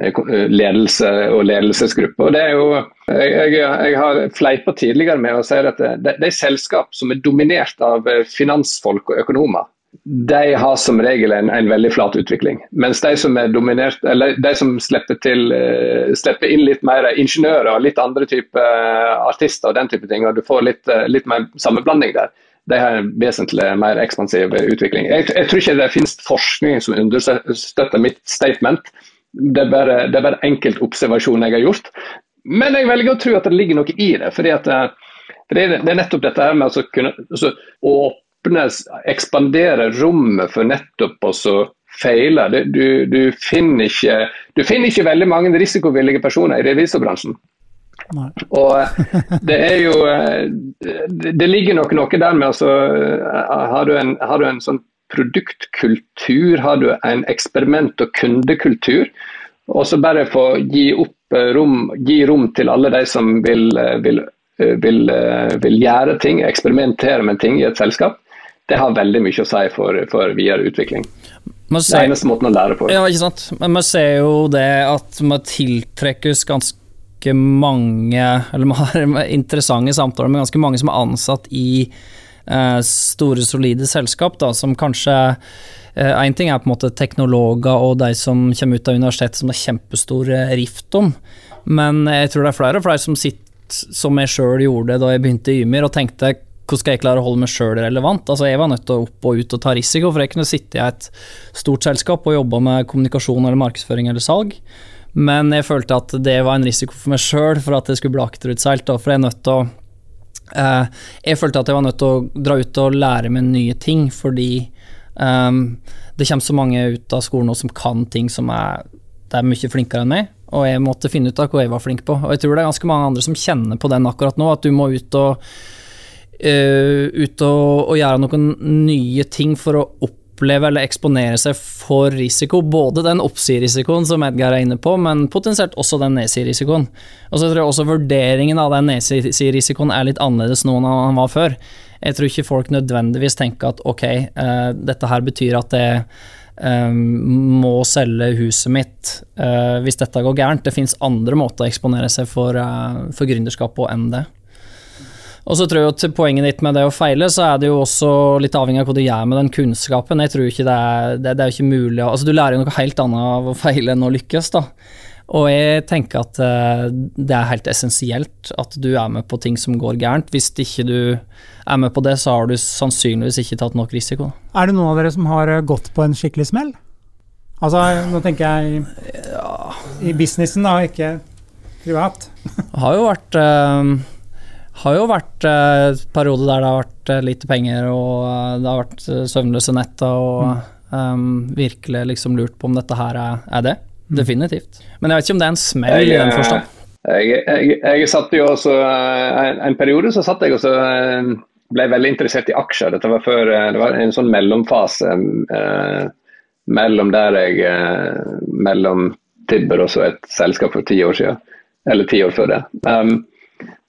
eh, ledelse og ledelsesgrupper. Og det er jo, jeg, jeg, har fleipa tidligere med å si at det, det, er selskap som er dominert av eh, finansfolk og økonomer de har som regel en, en, veldig flat utvikling. Mens de som er dominert, eller de som slipper, til, uh, slipper inn litt mer ingeniører og litt andre typer uh, artister og den type ting, og du får litt, uh, litt mer sammenblanding der, de har en vesentlig mer ekspansiv utvikling. Jeg, jeg, tror ikke det finnes forskning som understøtter mitt statement. Det er bare, det er bare enkelt observasjon jeg har gjort. Men jeg velger å tro at det ligger noe i det. fordi at det, er nettopp dette her med å kunne altså, åpne, ekspandere rommet for nettopp å feile. Du, du, finner ikke, du finner ikke veldig mange risikovillige personer i revisorbransjen. Nei. Og eh, det er jo eh, Det ligger nok noe der med altså Har du en, har du en sånn produktkultur, har du en eksperiment- og kundekultur, og så bare få gi opp eh, rom, gi rom til alle de som vil, vil, vil, vil gjøre ting, eksperimentere med ting i et selskap, det har veldig mye å si for, for videre utvikling. Ser, det er eneste måten å lære på. Ja, ikke sant. Men vi ser jo det at vi tiltrekkes ganske mange Eller vi har interessante samtaler med ganske mange som er ansatt i eh, store, solide selskap, da, som kanskje Én eh, ting er på en måte teknologer og de som kommer ut av universitetet som det er kjempestor rift om, men jeg tror det er flere og flere som sitter som jeg sjøl gjorde da jeg begynte i Ymir, og tenkte hvordan skal jeg klare å holde meg sjøl relevant? Altså, jeg var nødt til å opp og ut og ta risiko, for jeg kunne sitte i et stort selskap og jobbe med kommunikasjon eller markedsføring eller salg. Men jeg følte at det var en risiko for meg sjøl for at det skulle bli akterutseilt. For jeg er nødt til å eh, jeg følte at jeg var nødt til å dra ut og lære meg nye ting, fordi um, det kommer så mange ut av skolen nå som kan ting som er, er mye flinkere enn meg, og jeg måtte finne ut av hva jeg var flink på. Og jeg tror det er ganske mange andre som kjenner på den akkurat nå, at du må ut og, ut og, og gjøre noen nye ting for å oppleve eller eksponere seg for risiko. Både den oppsiderisikoen som Edgar er inne på, men potensielt også den nedsiderisikoen. Og så tror jeg også vurderingen av den nedsiderisikoen er litt annerledes nå enn han var før. Jeg tror ikke folk nødvendigvis tenker at ok, uh, dette her betyr at det um, må selge huset mitt uh, hvis dette går gærent. Det finnes andre måter å eksponere seg for, uh, for gründerskap på enn det. Og så tror jeg til poenget ditt med det å feile, så er det jo også litt avhengig av hva du gjør med den kunnskapen. Jeg tror ikke det er, det, det er ikke mulig Altså, du lærer jo noe helt annet av å feile enn å lykkes, da. Og jeg tenker at uh, det er helt essensielt at du er med på ting som går gærent. Hvis ikke du er med på det, så har du sannsynligvis ikke tatt nok risiko. Er det noen av dere som har eh, gått på en skikkelig smell? Altså, nå tenker jeg i, i businessen, da, ikke privat. Det har jo vært uh, har jo vært eh, perioder der det har vært eh, lite penger, og eh, det har vært eh, søvnløse netter, og mm. um, virkelig liksom lurt på om dette her er, er det. Mm. Definitivt. Men jeg vet ikke om det er en smell jeg, i den forstand. Jeg, jeg, jeg satt jo også en, en, periode så satt jeg også ble veldig interessert i aksjer. Dette var før det var en sånn mellomfase eh, mellom der jeg eh, Mellom Tibber og så et selskap for ti år siden. Eller ti år før det. Um,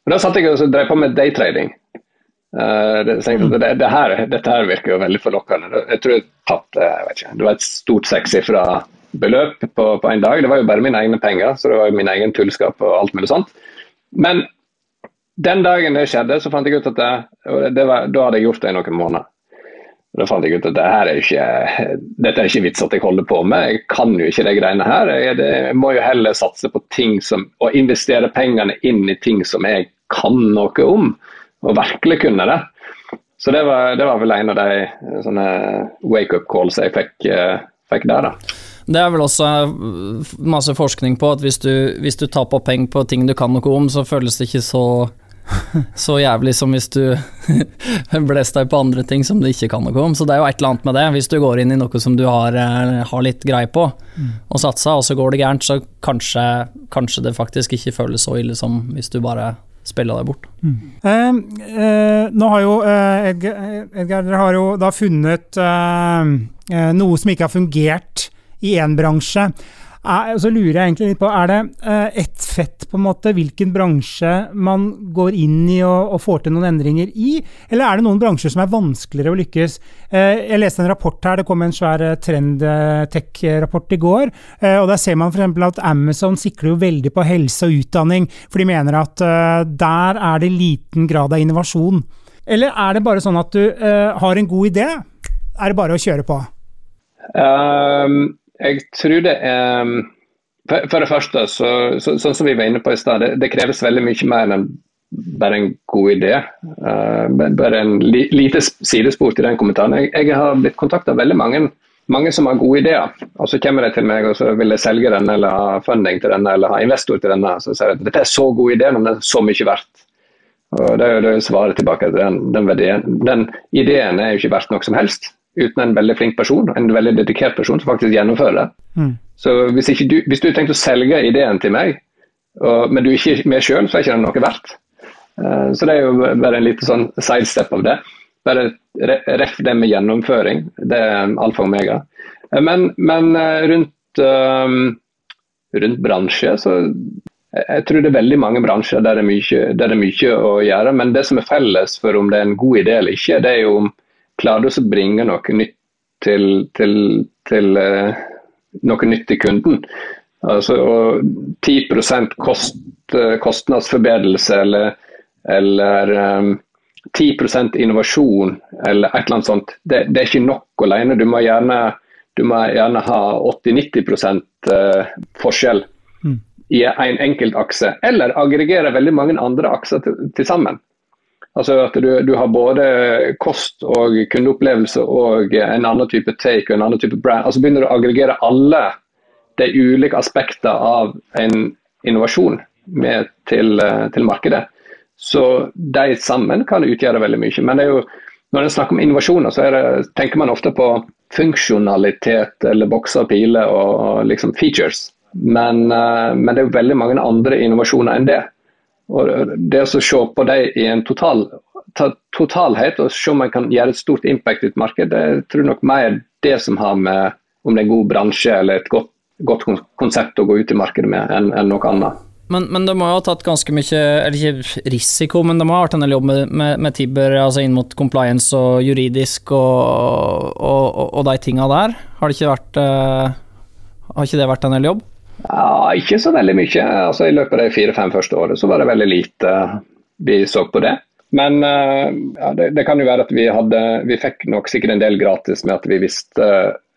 og Da satt jeg og drev på med daytrading. Uh, det, det, det her, dette her virker jo veldig forlokkende. Jeg tror jeg tatt jeg vet ikke, det var et stort sekssifra beløp på, på en dag. Det var jo bare mine egne penger, så det var jo min egen tullskap og alt mulig sånt. Men den dagen det skjedde, så fant jeg ut at det, det var, da hadde jeg gjort det i noen måneder. Da fant jeg ut at dette er ikke, dette er ikke vits at jeg holder på med. Jeg kan jo ikke de greiene her. Jeg, må jo heller satse på ting som, og investere pengene inn i ting som jeg kan noe om, og virkelig kunne det. Så det var, det var vel en av de sånne wake-up calls jeg fikk, uh, fikk, der, da. Det er vel også masse forskning på at hvis du, hvis du på penger på ting du kan noe om, så føles det ikke så så jævlig som hvis du blest deg på andre ting som du ikke kan noe om. Så det er jo et eller annet med det. Hvis du går inn i noe som du har, eh, har litt greie på, mm. og satser, og så går det gærent, så kanskje, kanskje, det faktisk ikke føles så ille som hvis du bare spiller deg bort. Mm. Eh, eh, nå har jo eh, Edgar, Edgar, dere har jo da funnet eh, eh, noe som ikke har fungert i én bransje. Er, så lurer jeg egentlig litt på, er det uh, ett fett på en måte hvilken bransje man går inn i og, og, får til noen endringer i, eller er det noen bransjer som er vanskeligere å lykkes? Uh, jeg leste en rapport her, det kom en svær uh, trend-tech-rapport i går, og der ser man f.eks. at Amazon sikler jo veldig på helse og utdanning, for de mener at der er det liten grad av innovasjon. Eller er det bare sånn at du har en god idé, er det bare å kjøre på? Um jeg tror det er For, for det første, så, så, sånn som vi var inne på i stad, det, det, kreves veldig mye mer enn bare en god idé. Uh, bare en li, lite sidespor til den kommentaren. Jeg, jeg har blitt kontakta av veldig mange, mange som har gode ideer. Og så kommer de til meg og så vil jeg selge den, eller ha funding til denne, eller ha investor til denne. Så sier jeg at dette er så god idé, men det er så mye verdt. Og Det er jo svaret tilbake til den, den. Den ideen er jo ikke verdt noe som helst uten en veldig flink person, en veldig dedikert person som faktisk gjennomfører det. Mm. Så hvis, du, hvis du tenkt å selge ideen til meg, og, men du er ikke med sjøl, så er ikke det noe verdt. Uh, så det er jo bare en liten sånn sidestep av det. Bare ref det med gjennomføring. Det er alfa og omega. Uh, men, men uh, rundt, rundt, bransje, så jeg tror det er veldig mange bransjer der det, mye, der det er mye å gjøre. Men det som er felles for om det er en god idé eller ikke, det er jo om klarer du å bringe noe nytt til, til, til uh, noe nytt til kunden. Altså 10% kost, uh, kostnadsforbedrelse eller, eller um, 10 innovasjon eller et eller annet sånt. Det, det, er ikke nok alene. Du må gjerne, du må gjerne ha 80-90 uh, forskjell mm. i en enkelt akse, eller aggregere veldig mange andre akser til, til sammen. Altså at du, du, har både kost og kundeopplevelse og en annen type take og en annen type brand. Altså begynner du å aggregere alle de ulike aspekter av en innovasjon med til, til markedet. Så de sammen kan utgjøre veldig mye. Men jo, når en snakker om innovasjoner, så det, tenker man ofte på funksjonalitet eller bokser og piler og, og liksom features. Men, uh, men, det er jo veldig mange andre innovasjoner enn det. Og Det å se på dem i en total, totalhet og se om man kan gjøre et stort impact i et marked, det tror jeg nok mer det som har med om det er en god bransje eller et godt, godt konsept å gå ut i markedet med, enn en noe annet. Men, men, det må jo ha tatt ganske mye, eller ikke risiko, men det må ha vært en del jobb med, med, med Tibber altså inn mot compliance og juridisk og, og, og, og de tinga der. Har vært uh, Har ikke det vært en del jobb? Ja, ikke så veldig mye. Altså, I løpet av de fire-fem første årene så var det veldig lite vi så på det. Men uh, ja, det, det, kan jo være at vi hadde Vi fikk nok sikkert en del gratis med at vi visste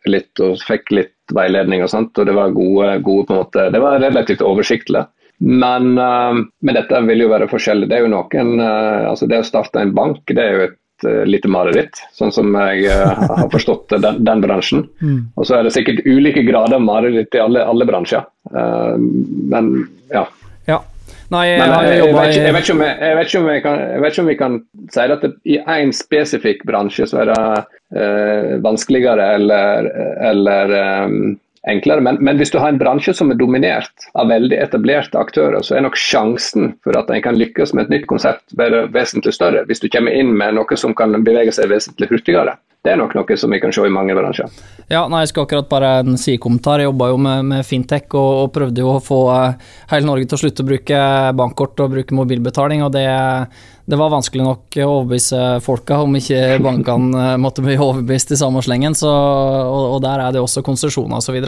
litt og fikk litt veiledning og sånt. Og det var gode, gode på en måte, det var relativt oversiktlig. Men, uh, men dette vil jo være forskjellig. Det er jo noen, uh, altså det å starte en bank det er jo et uh, lite mareritt, sånn som jeg har forstått den, den bransjen. Mm. Og så er det sikkert ulike grader av mareritt i alle, alle bransjer. men ja. ja. Nei, jeg, Men, jeg, jeg, jeg, vet om jeg, jeg vet ikke om, kan, jeg vet ikke om vi kan si at det, i én spesifikk bransje så er det eh, vanskeligere eller, eller um, enklere. Men, men, hvis du har en bransje som er dominert av veldig etablerte aktører, så er nok sjansen for at en kan lykkes med et nytt konsept vesentlig større. Hvis du kommer inn med noe som kan bevege seg vesentlig hurtigere. Det er nok noe som vi kan se i mange bransjer. Ja, nei, Jeg skal akkurat bare en sidekommentar. Jeg jobba jo med, med fintech og, og, prøvde jo å få uh, hele Norge til å slutte å bruke bankkort og bruke mobilbetaling. og det det var vanskelig nok å overbevise folka om ikke bankene eh, måtte bli overbevist i samme slengen. Så, og, og, der er det også konsesjoner osv.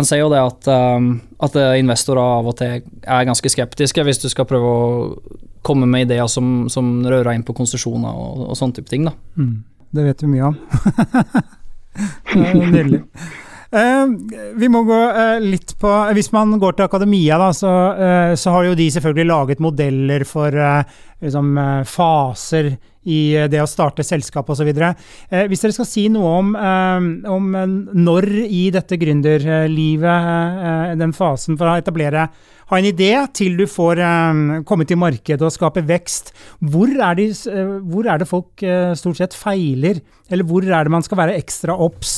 En ser jo det at, um, at investorer av og til er ganske skeptiske hvis du skal prøve å komme med ideer som, som rører inn på konsesjoner og, og sånne type ting. da. Mm, det vet vi mye om. Nydelig. Uh, vi må gå uh, litt på Hvis man går til akademia, da, så, uh, så har jo de selvfølgelig laget modeller for liksom, faser i det å starte selskap osv. Uh, hvis dere skal si noe om, om når i dette gründerlivet, den fasen for å etablere ha en idé til du får komme til markedet og skape vekst, hvor er, de, hvor er det folk stort sett feiler? Eller hvor er det man skal være ekstra obs?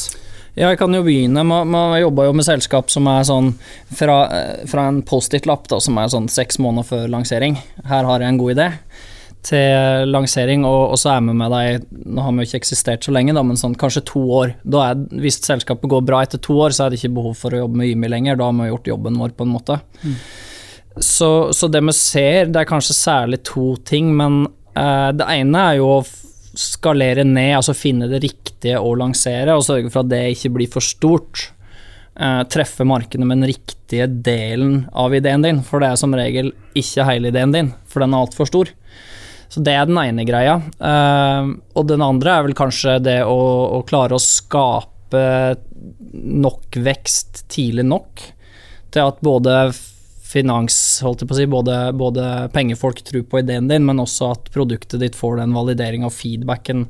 Ja, jeg kan jo begynne. Man, man jobber jo med selskap som er sånn fra, fra en Post-It-lapp som er sånn seks måneder før lansering. Her har jeg en god idé. Til lansering, og, og så er vi med deg Nå har vi jo ikke eksistert så lenge, da, men sånn kanskje to år. Da er, hvis selskapet går bra etter to år, så er det ikke behov for å jobbe med Ymi lenger. Da har vi gjort jobben vår, på en måte. Mm. Så, så, det vi ser, det er kanskje særlig to ting, men eh, det ene er jo å skalere ned, altså finne det riktige å lansere, og sørge for at det ikke blir for stort. Uh, treffe markedet med den riktige delen av ideen din, for det er som regel ikke hele ideen din, for den er altfor stor. Så det er den ene greia. Uh, og den andre er vel kanskje det å, å klare å skape nok vekst tidlig nok til at både finans, holdt jeg på å si, både, både pengefolk tror på ideen din, men også at produktet ditt får den validering og feedbacken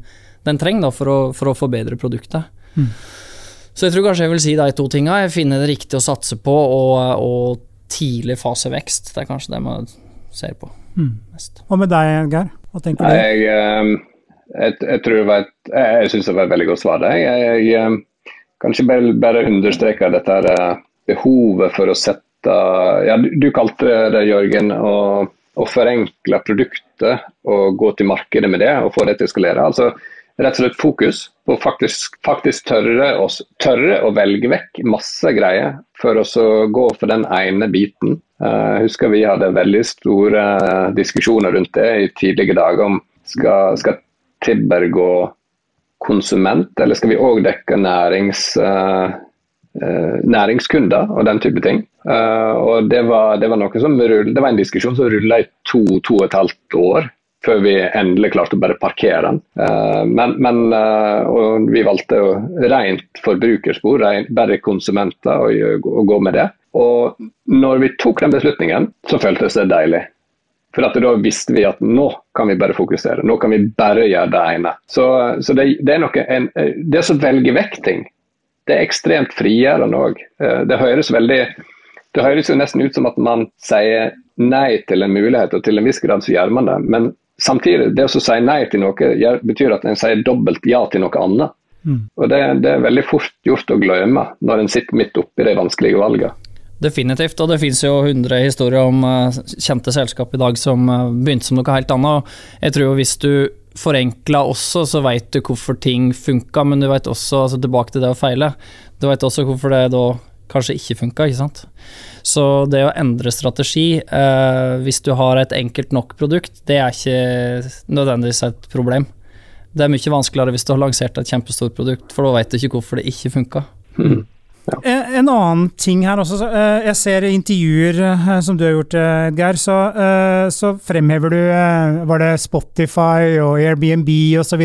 den trenger da, for, å, for å forbedre produktet. Mm. Så jeg tror kanskje jeg vil si de to tinga. Finne det riktig å satse på, og, og tidlig fase vekst. Det er kanskje det man ser på mm. mest. Hva med deg, Geir? Hva tenker du? Jeg, ehm, jeg, jeg tror det var et, jeg syns det var et veldig godt svar. Jeg, jeg, ehm, kanskje bare, bare understreker dette her, behovet for å sette ja, du, du, kalte det, Jørgen, å, å, forenkle produktet og gå til markedet med det og få det til å skalere. Altså, rett og slett fokus på faktisk, faktisk tørre, å, tørre, å velge vekk masse greier for å gå for den ene biten. Eh, jeg husker vi hadde veldig store diskusjoner rundt det i tidlige dager om skal, skal Tibber gå konsument, eller skal vi òg dekke nærings, uh, næringskunder og den type ting. Og det var, det var, som det var en diskusjon som rulla i to, to og et halvt år før vi endelig klarte å bare parkere den. Uh, men, men uh, og vi valgte jo rent forbrukerspor, bare konsumenter, og, gå med det. Og når vi tok den beslutningen, så føltes det deilig. For da visste vi at nå kan vi bare fokusere, nå kan vi bare gjøre det ene. Så, så det, det, er noe, en, det å velge vekk ting, det er ekstremt frigjørende òg. Det høres veldig det høres jo nesten ut som at man sier nei til en mulighet, og til en viss grad så gjør man det. Men samtidig, det å si nei til noe betyr at en sier dobbelt ja til noe annet. Mm. Og det, det, er veldig fort gjort å glemme når en sitter midt oppi de vanskelige valgene. Definitivt, og det finnes jo 100 historier om uh, kjente selskap i dag som uh, begynte som noe helt annet. Jeg tror jo hvis du forenkla også, så veit du hvorfor ting funka, men du veit også, altså tilbake til det å feile, du veit også hvorfor det da kanskje ikke funka, ikke sant. Så det å endre strategi, eh, hvis du har et enkelt nok produkt, det er ikke nødvendigvis et problem. Det er mye vanskeligere hvis du har lansert et kjempestort produkt, for da vet du ikke hvorfor det ikke funka. Mm. Ja. En, en, annen ting her også. Uh, jeg ser intervjuer uh, som du har gjort, uh, Geir. Så, så, fremhever du Var det Spotify og Airbnb osv.?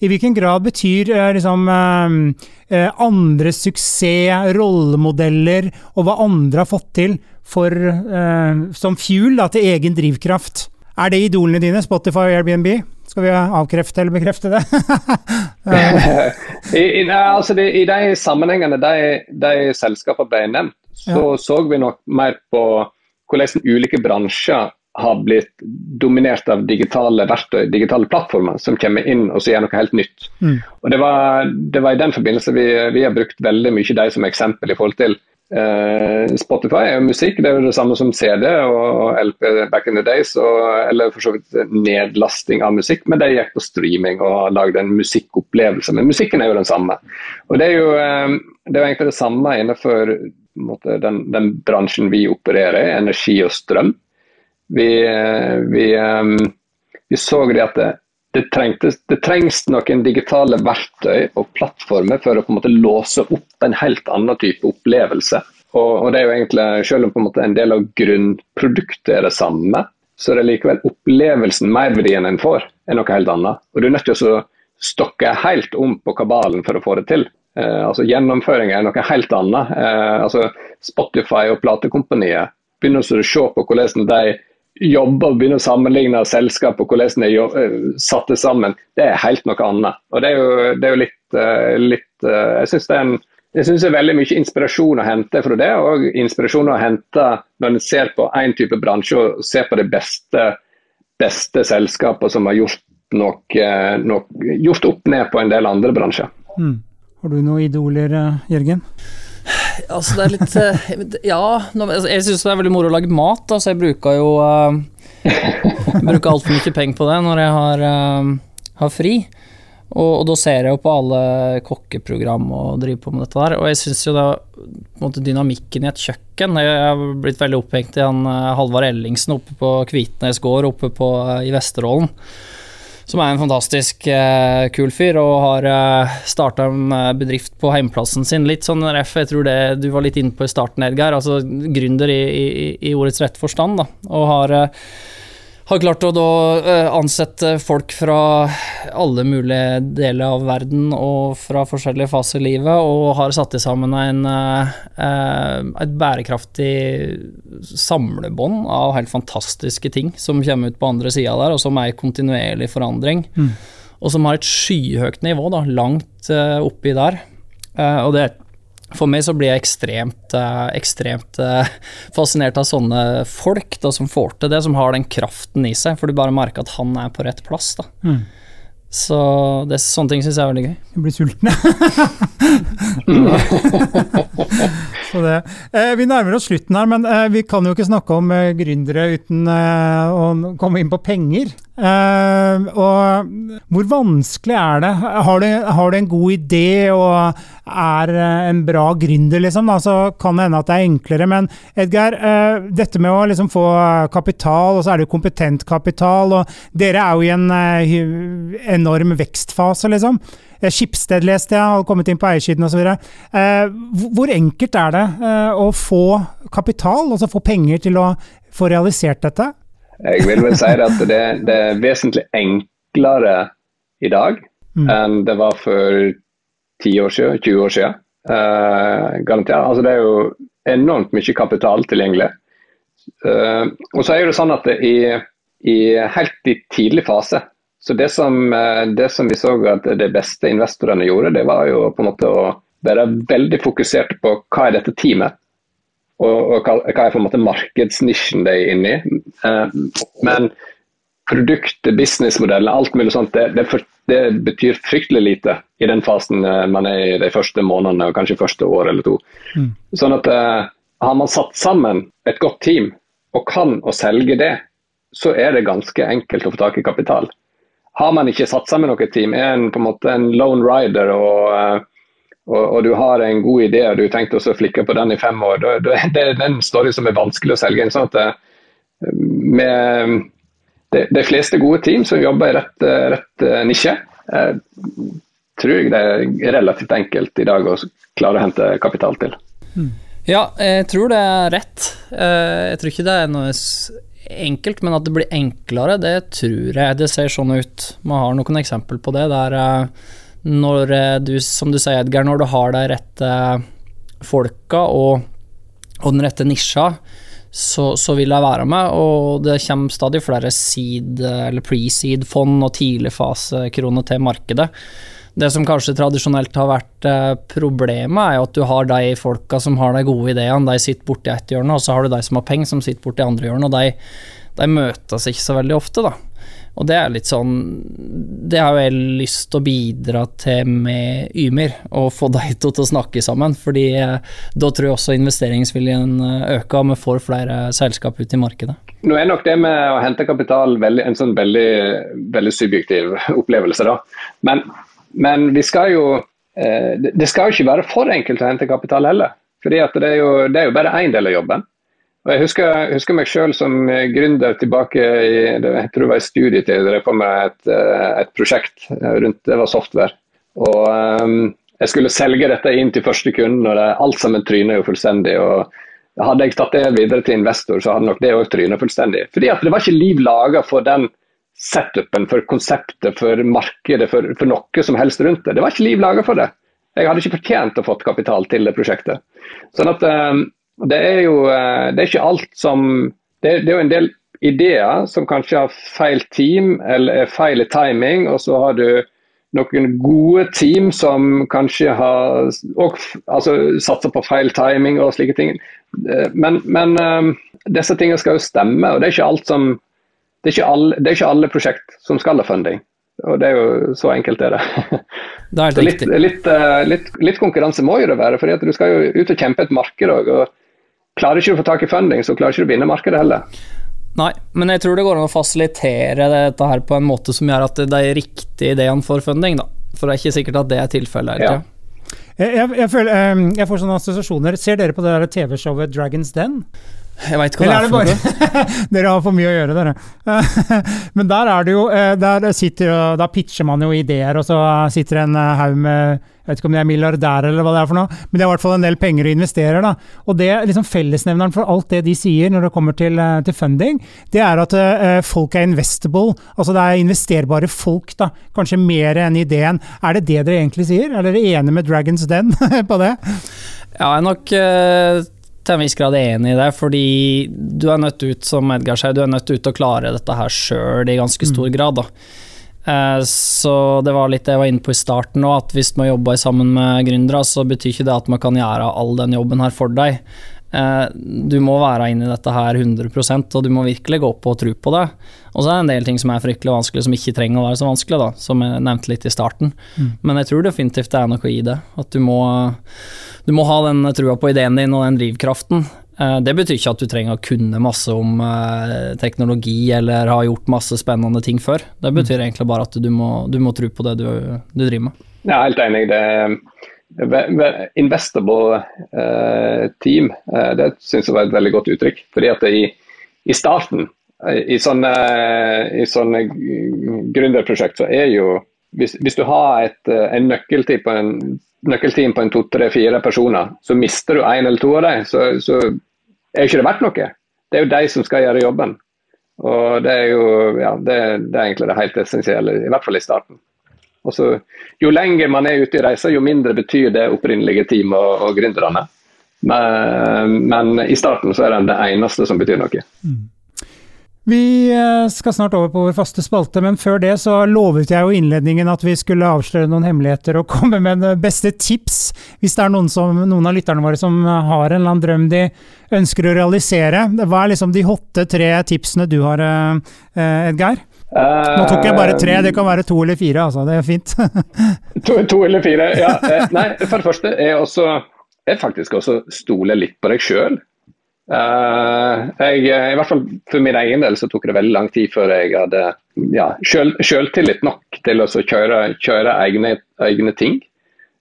I hvilken grad betyr liksom andre suksess, rollemodeller og hva andre har fått til for, som fuel da, til egen drivkraft? Er det idolene dine, Spotify og Airbnb? Skal vi avkrefte eller bekrefte det? I, i, altså de, I, de sammenhengene de, de selskapene ble nevnt, så ja. så vi nok mer på hvordan ulike bransjer har blitt dominert av digitale verktøy, digitale plattformer, som kommer inn og gjør noe helt nytt. Mm. Og det var, det var, i den forbindelse vi, vi har brukt veldig mye de som eksempel i forhold til Spotify er jo musikk, det er jo det samme som CD og LP back in the days. Og, eller for så vidt nedlasting av musikk, men de gikk på streaming og lagde en musikkopplevelse. Men musikken er jo den samme. Og Det er jo, um, det er egentlig det samme innenfor måte, den, den, bransjen vi opererer i, energi og strøm. Vi, uh, vi, vi så det at det, det, trengtes, det, trengs noen digitale verktøy og plattformer for å på en måte låse opp en helt annen type opplevelse. Og, og det er jo egentlig, Selv om på en måte en del av grunnproduktet er det samme, så er det likevel opplevelsen, merverdien en får, er noe helt annet. Og Du er nødt til å stokke helt om på kabalen for å få det til. Eh, altså Gjennomføring er noe helt annet. Eh, altså Spotify og platekompaniet begynner å se på hvordan de jobbe og begynne å sammenligne selskap og hvordan de er eh, satte sammen, det er helt noe annet. Og Det er jo, det er jo litt, eh, litt eh, Jeg syns det, det, er veldig mye inspirasjon å hente fra det, og inspirasjon å hente når en ser på én type bransje og ser på de beste, beste selskapene som har gjort, nok, nok, gjort opp ned på en del andre bransjer. Mm. Har du noen idoler, Jørgen? Altså, det er litt eh, Ja, altså, jeg syns det er veldig moro å lage mat, da, jeg bruker jo uh, Bruker altfor mye penger på det når jeg har, uh, har fri. Og, og, da ser jeg jo på alle kokkeprogram og driver på med dette der, og jeg syns jo da måte dynamikken i et kjøkken Jeg har blitt veldig opphengt i han Halvard Ellingsen oppe på Kvitnes gård oppe på, i Vesterålen som er en fantastisk uh, kul fyr, og har eh, starta en uh, bedrift på heimplassen sin. Litt sånn ref, jeg tror det du var litt inne på i starten, Edgar. Altså gründer i, i, i ordets rette forstand, da. Og har uh, har klart å da eh, ansette folk fra alle mulige deler av verden og fra forskjellige faser i livet, og har satt sammen en, eh, et bærekraftig samlebånd av helt fantastiske ting som kommer ut på andre sida der, og som er i kontinuerlig forandring. Mm. Og som har et skyhøyt nivå, da, langt eh, oppi der. og det er for meg så blir jeg ekstremt, eh, ekstremt eh, fascinert av sånne folk da, som får til det, som har den kraften i seg, for du bare merker at han er på rett plass. da. Mm. Så det, sånne ting syns jeg er veldig gøy. Jeg blir sulten, jeg. eh, vi nærmer oss slutten her, men eh, vi kan jo ikke snakke om eh, gründere uten eh, å komme inn på penger. Uh, og hvor vanskelig er det? Har du, har du, en god idé og er en bra gründer, liksom? Altså, kan det hende at det er enklere, men Edgar, uh, dette med å liksom få kapital, og så er det jo kompetent kapital, og dere er jo i en uh, enorm vekstfase, liksom. Skipsted leste jeg, har kommet inn på eiersiden osv. Uh, hvor enkelt er det å få kapital, altså få penger til å få realisert dette? Jeg vil vel si at det, det er vesentlig enklere i dag mm. enn det var for 10 år siden, 20 år siden. Uh, garantert. Altså, det er jo enormt mye kapital tilgjengelig. Uh, og så er det sånn at det i, i helt i tidlig fase så det som, uh, det som, vi så at de beste investorene gjorde, det var jo på en måte å være veldig fokusert på hva er dette teamet, og, og hva, hva, er på en måte markedsnisjen de er inne i. Eh, men produktet, businessmodellen, alt mulig sånt, det, det, for, det, betyr fryktelig lite i den fasen uh, man er i de første månedene og kanskje første år eller to. Mm. Sånn at eh, Har man satt sammen et godt team og kan å selge det, så er det ganske enkelt å få tak i kapital. Har man ikke satt sammen noe team, er en på en måte en lone rider og og, og, du har en god idé og du har tenkt å flikke på den i fem år, da, da, det er den story som er vanskelig å selge inn. sånn at eh, med de, de, fleste gode team som jobber i rett, rett eh, nisje, eh, tror jeg det er relativt enkelt i dag å klare å hente kapital til. Ja, jeg tror det er rett. Eh, jeg tror ikke det er noe enkelt, men at det blir enklere, det tror jeg. Det ser sånn ut. Man har noen eksempel på det. der når eh, du, som du sier, Edgar, når du har de rette folka og, og den rette nisja, så, så, vil jeg være med. Og det kommer stadig flere seed- eller pre-seed-fond og tidligfasekroner til markedet. Det som kanskje tradisjonelt har vært eh, problemet, er jo at du har de folka som har de gode ideene, de sitter borti ett hjørne, og så har du de som har penger, som sitter borti andre hjørne, og de, de møtes ikke så veldig ofte, da. Og det er litt sånn Det har jeg lyst til å bidra til med Ymir, og få de to til å snakke sammen. fordi da tror jeg også investeringsviljen eh, øker, og vi får flere selskap ut i markedet. Nå er nok det med å hente kapital veldig, en sånn veldig, veldig subjektiv opplevelse, da. Men, men vi skal jo eh, det skal jo ikke være for enkelt å hente kapital heller. fordi det er, jo, det er jo bare én del av jobben. Jeg husker, husker meg selv som gründer tilbake i jeg tror det var i studietid. Jeg drev på med et, eh, et, prosjekt rundt det var software. Og um, Jeg skulle selge dette inn til første kunden, og det, alt sammen tryner jo fullstendig. og Hadde jeg tatt det videre til investor, så hadde nok det òg trynet fullstendig. Fordi at Det var ikke liv laga for den setupen, for konseptet, for markedet, for, for, noe som helst rundt det. Det var ikke liv laga for det. Jeg hadde ikke fortjent å fått kapital til det prosjektet. Sånn at um, det er jo eh, det er ikke alt som det, det, er jo en del ideer som kanskje har feil team eller er feil timing, og så har du noen gode team som kanskje har og, altså, satser på feil timing og slike ting. Eh, men, men um, disse tingene skal jo stemme, og det er som det er alle, det er ikke alle prosjekt som skal ha funding. Og det er jo så enkelt er det. det er litt, litt, litt, litt, konkurranse må jo det være, for du skal jo ut og kjempe et marked òg. Klarer ikke du å få tak i funding, så klarer ikke du å vinne markedet heller. Nei, men jeg tror det går an å fasilitere dette her på en måte som gjør at det er riktig ideen for funding, da. For det er ikke sikkert at det er tilfellet. Ja. Jeg, jeg, jeg, føler, ehm, jeg, får sånne assosiasjoner. Ser dere på det TV-showet Dragons Den? Jeg veit ikke hva Eller det er, for noe. Dere har for mye å gjøre, dere. Men der er det jo eh, Der, sitter, da pitcher man jo ideer, og så sitter en eh, haug med jeg vet ikke om de er milliardærer eller hva det er for noe, men de har i hvert fall en del penger og investerer. da. Og det liksom Fellesnevneren for alt det de sier når det kommer til, eh, til funding, det er at uh, folk er investable. Altså det er investerbare folk, da. Kanskje mer enn ideen. Er det det dere egentlig sier? Er dere enige med Dragons Den på det? Ja, jeg er nok uh til en viss grad enig i det, fordi du er nødt ut, som Edgar sier, du er nødt ut til å klare dette her sjøl i ganske stor mm. grad. da. Eh, så det var litt det jeg var inne på i starten òg, at hvis man jobber sammen med gründere, så betyr ikke det at man kan gjøre all den jobben her for deg. Eh, du må være inne i dette her 100% og du må virkelig gå på og tro på det. Og så er det en del ting som er fryktelig vanskelig, som ikke trenger å være så vanskelig, da, som jeg nevnte litt i starten. Mm. Men jeg tror definitivt det er noe i det. At du må, du må ha den trua på ideen din og den drivkraften. Eh, det betyr ikke at du trenger å kunne masse om eh, teknologi eller ha gjort masse spennende ting før. Det betyr mm. egentlig bare at du må, du må tro på det du, du, driver med. Jeg er helt enig. Det investable uh, team, uh, det syns jeg var et veldig godt uttrykk. Fordi at i, i starten, i sånne, i sånne gründerprosjekt, så er jo hvis, hvis du har et, en nøkkelteam på en nøkkelteam på en to, tre, fire personer, så mister du én eller to av dem, så, så, er ikke det verdt noe. Det er jo de som skal gjøre jobben. Og det er jo ja, det, det er egentlig det helt essensielle, i hvert fall i starten. Og så, Jo lenger man er ute i reisa, jo mindre betyr det opprinnelige team og, og gründerne. Men, men, i starten så er det det eneste som betyr noe. Mm. Vi eh, skal snart over på vår faste spalte, men før det så lovet jeg jo innledningen at vi skulle avsløre noen hemmeligheter og komme med det beste tips, hvis det er noen, som, noen av lytterne våre som har en eller annen drøm de ønsker å realisere. Hva er liksom de hotte tre tipsene du har, eh, Edgeir? Nå tok jeg bare tre, det kan være to eller fire, altså. Det er fint. to, to, eller fire, ja. Nei, for det første er også jeg faktisk også stole litt på deg sjøl. Uh, jeg, I hvert fall for min egen del så tok det veldig lang tid før jeg hadde ja, selvtillit nok til å kjøre, kjøre egne, egne, ting.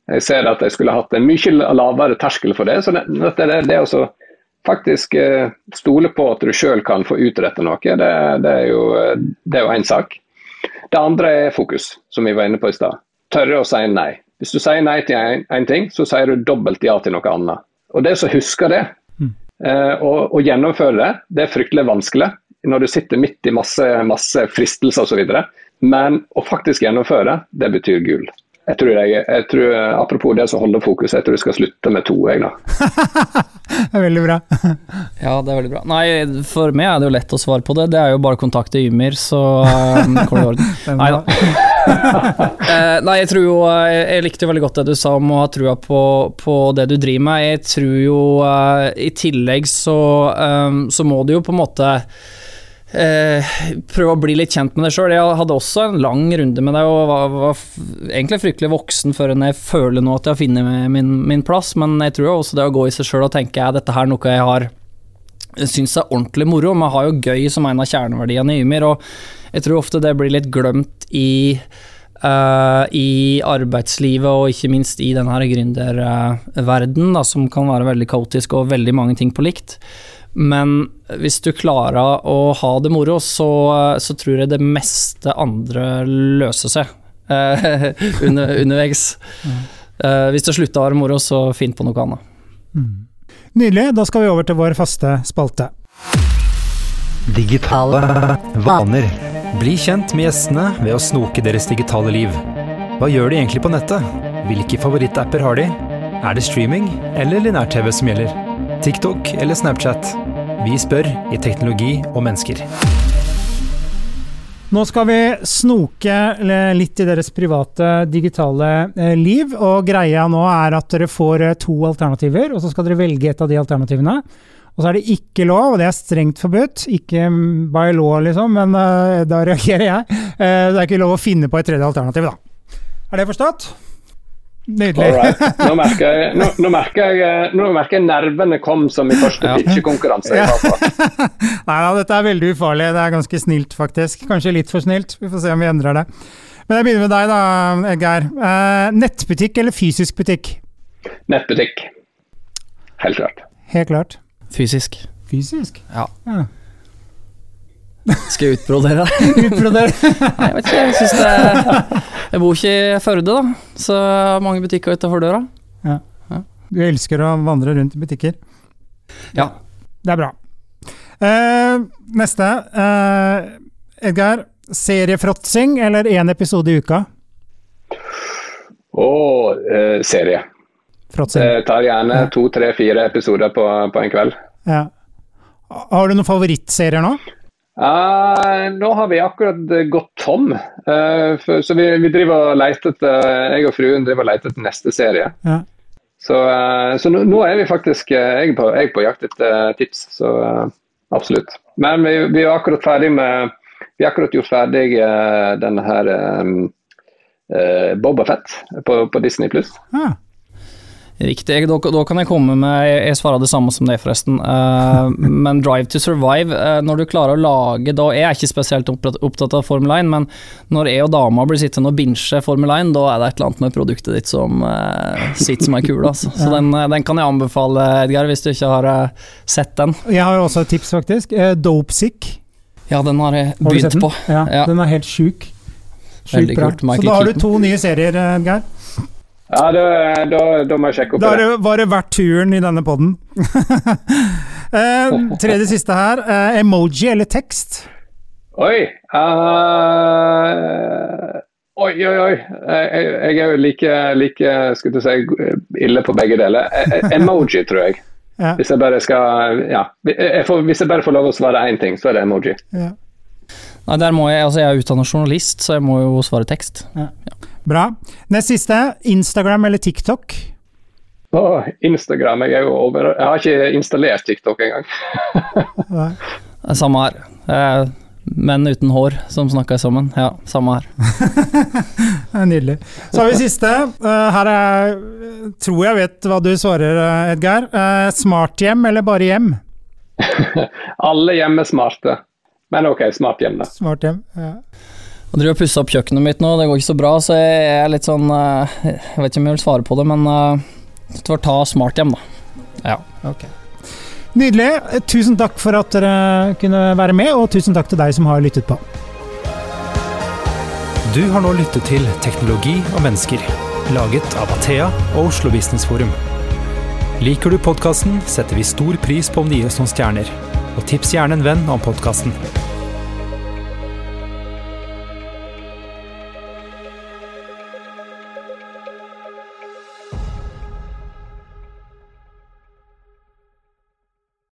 Jeg ser at jeg skulle hatt en mye lavere terskel for det. Så det, det, det å faktisk uh, stole på at du sjøl kan få utrette noe, det, det er jo én sak. Det andre er fokus, som vi var inne på i stad. Tørre å si nei. Hvis du sier nei til én ting, så sier du dobbelt ja til noe annet. Og det som husker det, og, og gjennomføre det, det er fryktelig vanskelig når du sitter midt i masse, masse fristelser osv. Men å faktisk gjennomføre, det betyr gull. Jeg tror, jeg, jeg tror, Apropos det som holder fokus, jeg tror jeg skal slutte med to. Jeg, da. det er veldig bra. ja, det er veldig bra. Nei, for meg er det jo lett å svare på det. Det er jo bare å kontakte Ymir, så går det i orden. Nei da. uh, nei, jeg tror jo jeg, jeg, likte jo veldig godt det du sa om å ha trua på, på det du driver med. Jeg tror jo uh, i tillegg så, um, så må du jo på en måte Eh, prøve å bli litt kjent med deg sjøl. Jeg hadde også en lang runde med deg og var, var egentlig fryktelig voksen før jeg føler nå at jeg har funnet min, min, plass, men jeg tror også det å gå i seg sjøl og tenke er dette her noe jeg har syns er ordentlig moro. Man har jo gøy som en av kjerneverdiene i Ymir, og jeg tror ofte det blir litt glemt i Uh, i arbeidslivet og ikke minst i denne gründerverdenen, som kan være veldig kaotisk og veldig mange ting på likt. Men hvis du klarer å ha det moro, så, så tror jeg det meste andre løser seg uh, under, underveis. Mm. hvis det slutter å være moro, så finn på noe annet. Mm. Nydelig. Da skal vi over til vår faste spalte. Digitale vaner. Bli kjent med gjestene ved å snoke deres digitale liv. Hva gjør de egentlig på nettet? Hvilke favorittapper har de? Er det streaming eller linær-TV som gjelder? TikTok eller Snapchat? Vi spør i Teknologi og mennesker. Nå skal vi snoke litt i deres private digitale eh, liv. og Greia nå er at dere får eh, to alternativer, og så skal dere velge et av de alternativene. Og så er det ikke lov, og det er strengt forbudt. Ikke by law, liksom, men uh, da reagerer jeg. Uh, det er ikke lov å finne på et tredje alternativ, da. Er det forstått? Nydelig. Nå merker, jeg, nå, nå, merker jeg, nå merker jeg nervene kom som i første pitchekonkurranse jeg var på. Nei da, dette er veldig ufarlig. Det er ganske snilt, faktisk. Kanskje litt for snilt. Vi får se om vi endrer det. Men jeg begynner med deg, da, Geir. Eh, nettbutikk eller fysisk butikk? Nettbutikk. Helt klart. Helt klart. Fysisk. Fysisk? Ja. ja. Skal jeg utbrodere? utbrodere? Nei, jeg vet ikke. Jeg syns det Jeg bor ikke i Førde, da, så jeg har mange butikker utenfor døra. Ja. ja. Du elsker å vandre rundt i butikker? Ja. Det er bra. Uh, neste. Uh, Edgar, seriefråtsing eller én episode i uka? Å, uh, serie. Fråtsing. Jeg tar gjerne to, tre, fire episoder på, på en kveld. Ja. Har du noen favorittserier nå? Uh, nå har vi akkurat gått tom. Uh, for, så vi, vi, driver og leter etter Jeg og fruen driver og leter etter neste serie. Ja. Så, uh, så nå, nå, er vi faktisk jeg på, jeg på jakt etter tips. Så absolutt. Men vi, vi, er akkurat ferdig med Vi har akkurat gjort ferdig denne her um, Boba Fett på, på Disney pluss. Ja. Riktig. Da, da, kan jeg komme med Jeg svarer det samme som det, forresten. Uh, men Drive to Survive, uh, når du klarer å lage da Jeg er ikke spesielt opptatt av Formel 1, men når jeg og dama blir sittende og binche Formel 1, da er det et eller annet med produktet ditt som uh, sitter som ei kule. Altså. Så den, den, kan jeg anbefale, Edgar, hvis du ikke har sett den. Jeg har jo også et tips, faktisk. Dopesick. Ja, den har jeg begynt på. Ja, ja, Den er helt sjuk. Sjukt bra. Så da har du to nye serier, Edgar. Ja, da, da, da, må jeg sjekke opp da det. Da var det verdt turen i denne poden. eh, tredje siste her. Eh, emoji eller tekst? Oi. Uh, oi, oi, oi. Jeg, jeg er jo like, like skulle du si, ille på begge deler. E, e, emoji, tror jeg. Ja. Hvis, jeg bare skal, ja, jeg får, hvis jeg bare får lov å svare én ting, så er det emoji. Ja. Nei, der må jeg, altså jeg er utdannet journalist, så jeg må jo svare tekst. Ja. Ja. Bra. Nest siste, Instagram eller TikTok? Oh, Instagram. Jeg, over, jeg, har ikke installert TikTok engang. samme her. Menn uten hår som snakker sammen. Ja, samme her. Nydelig. Så har vi siste. Eh, her er, tror jeg vet hva du svarer, eh, Edgar. Eh, smarthjem eller bare hjem? Alle hjem er smarte. Men ok, smart hjem, da. Smart hjem, ja. Jeg driver og pusser opp kjøkkenet mitt nå, det går ikke så bra, så jeg er litt sånn Jeg vet ikke om jeg vil svare på det, men det får ta smart hjem, da. Ja. ok. Nydelig. Tusen takk for at dere kunne være med, og tusen takk til deg som har lyttet på. Du har nå lyttet til Teknologi og mennesker, laget av Athea og Oslo Business Forum. Liker du podkasten, setter vi stor pris på om det gir oss noen stjerner. Og tips gjerne en venn om podkasten.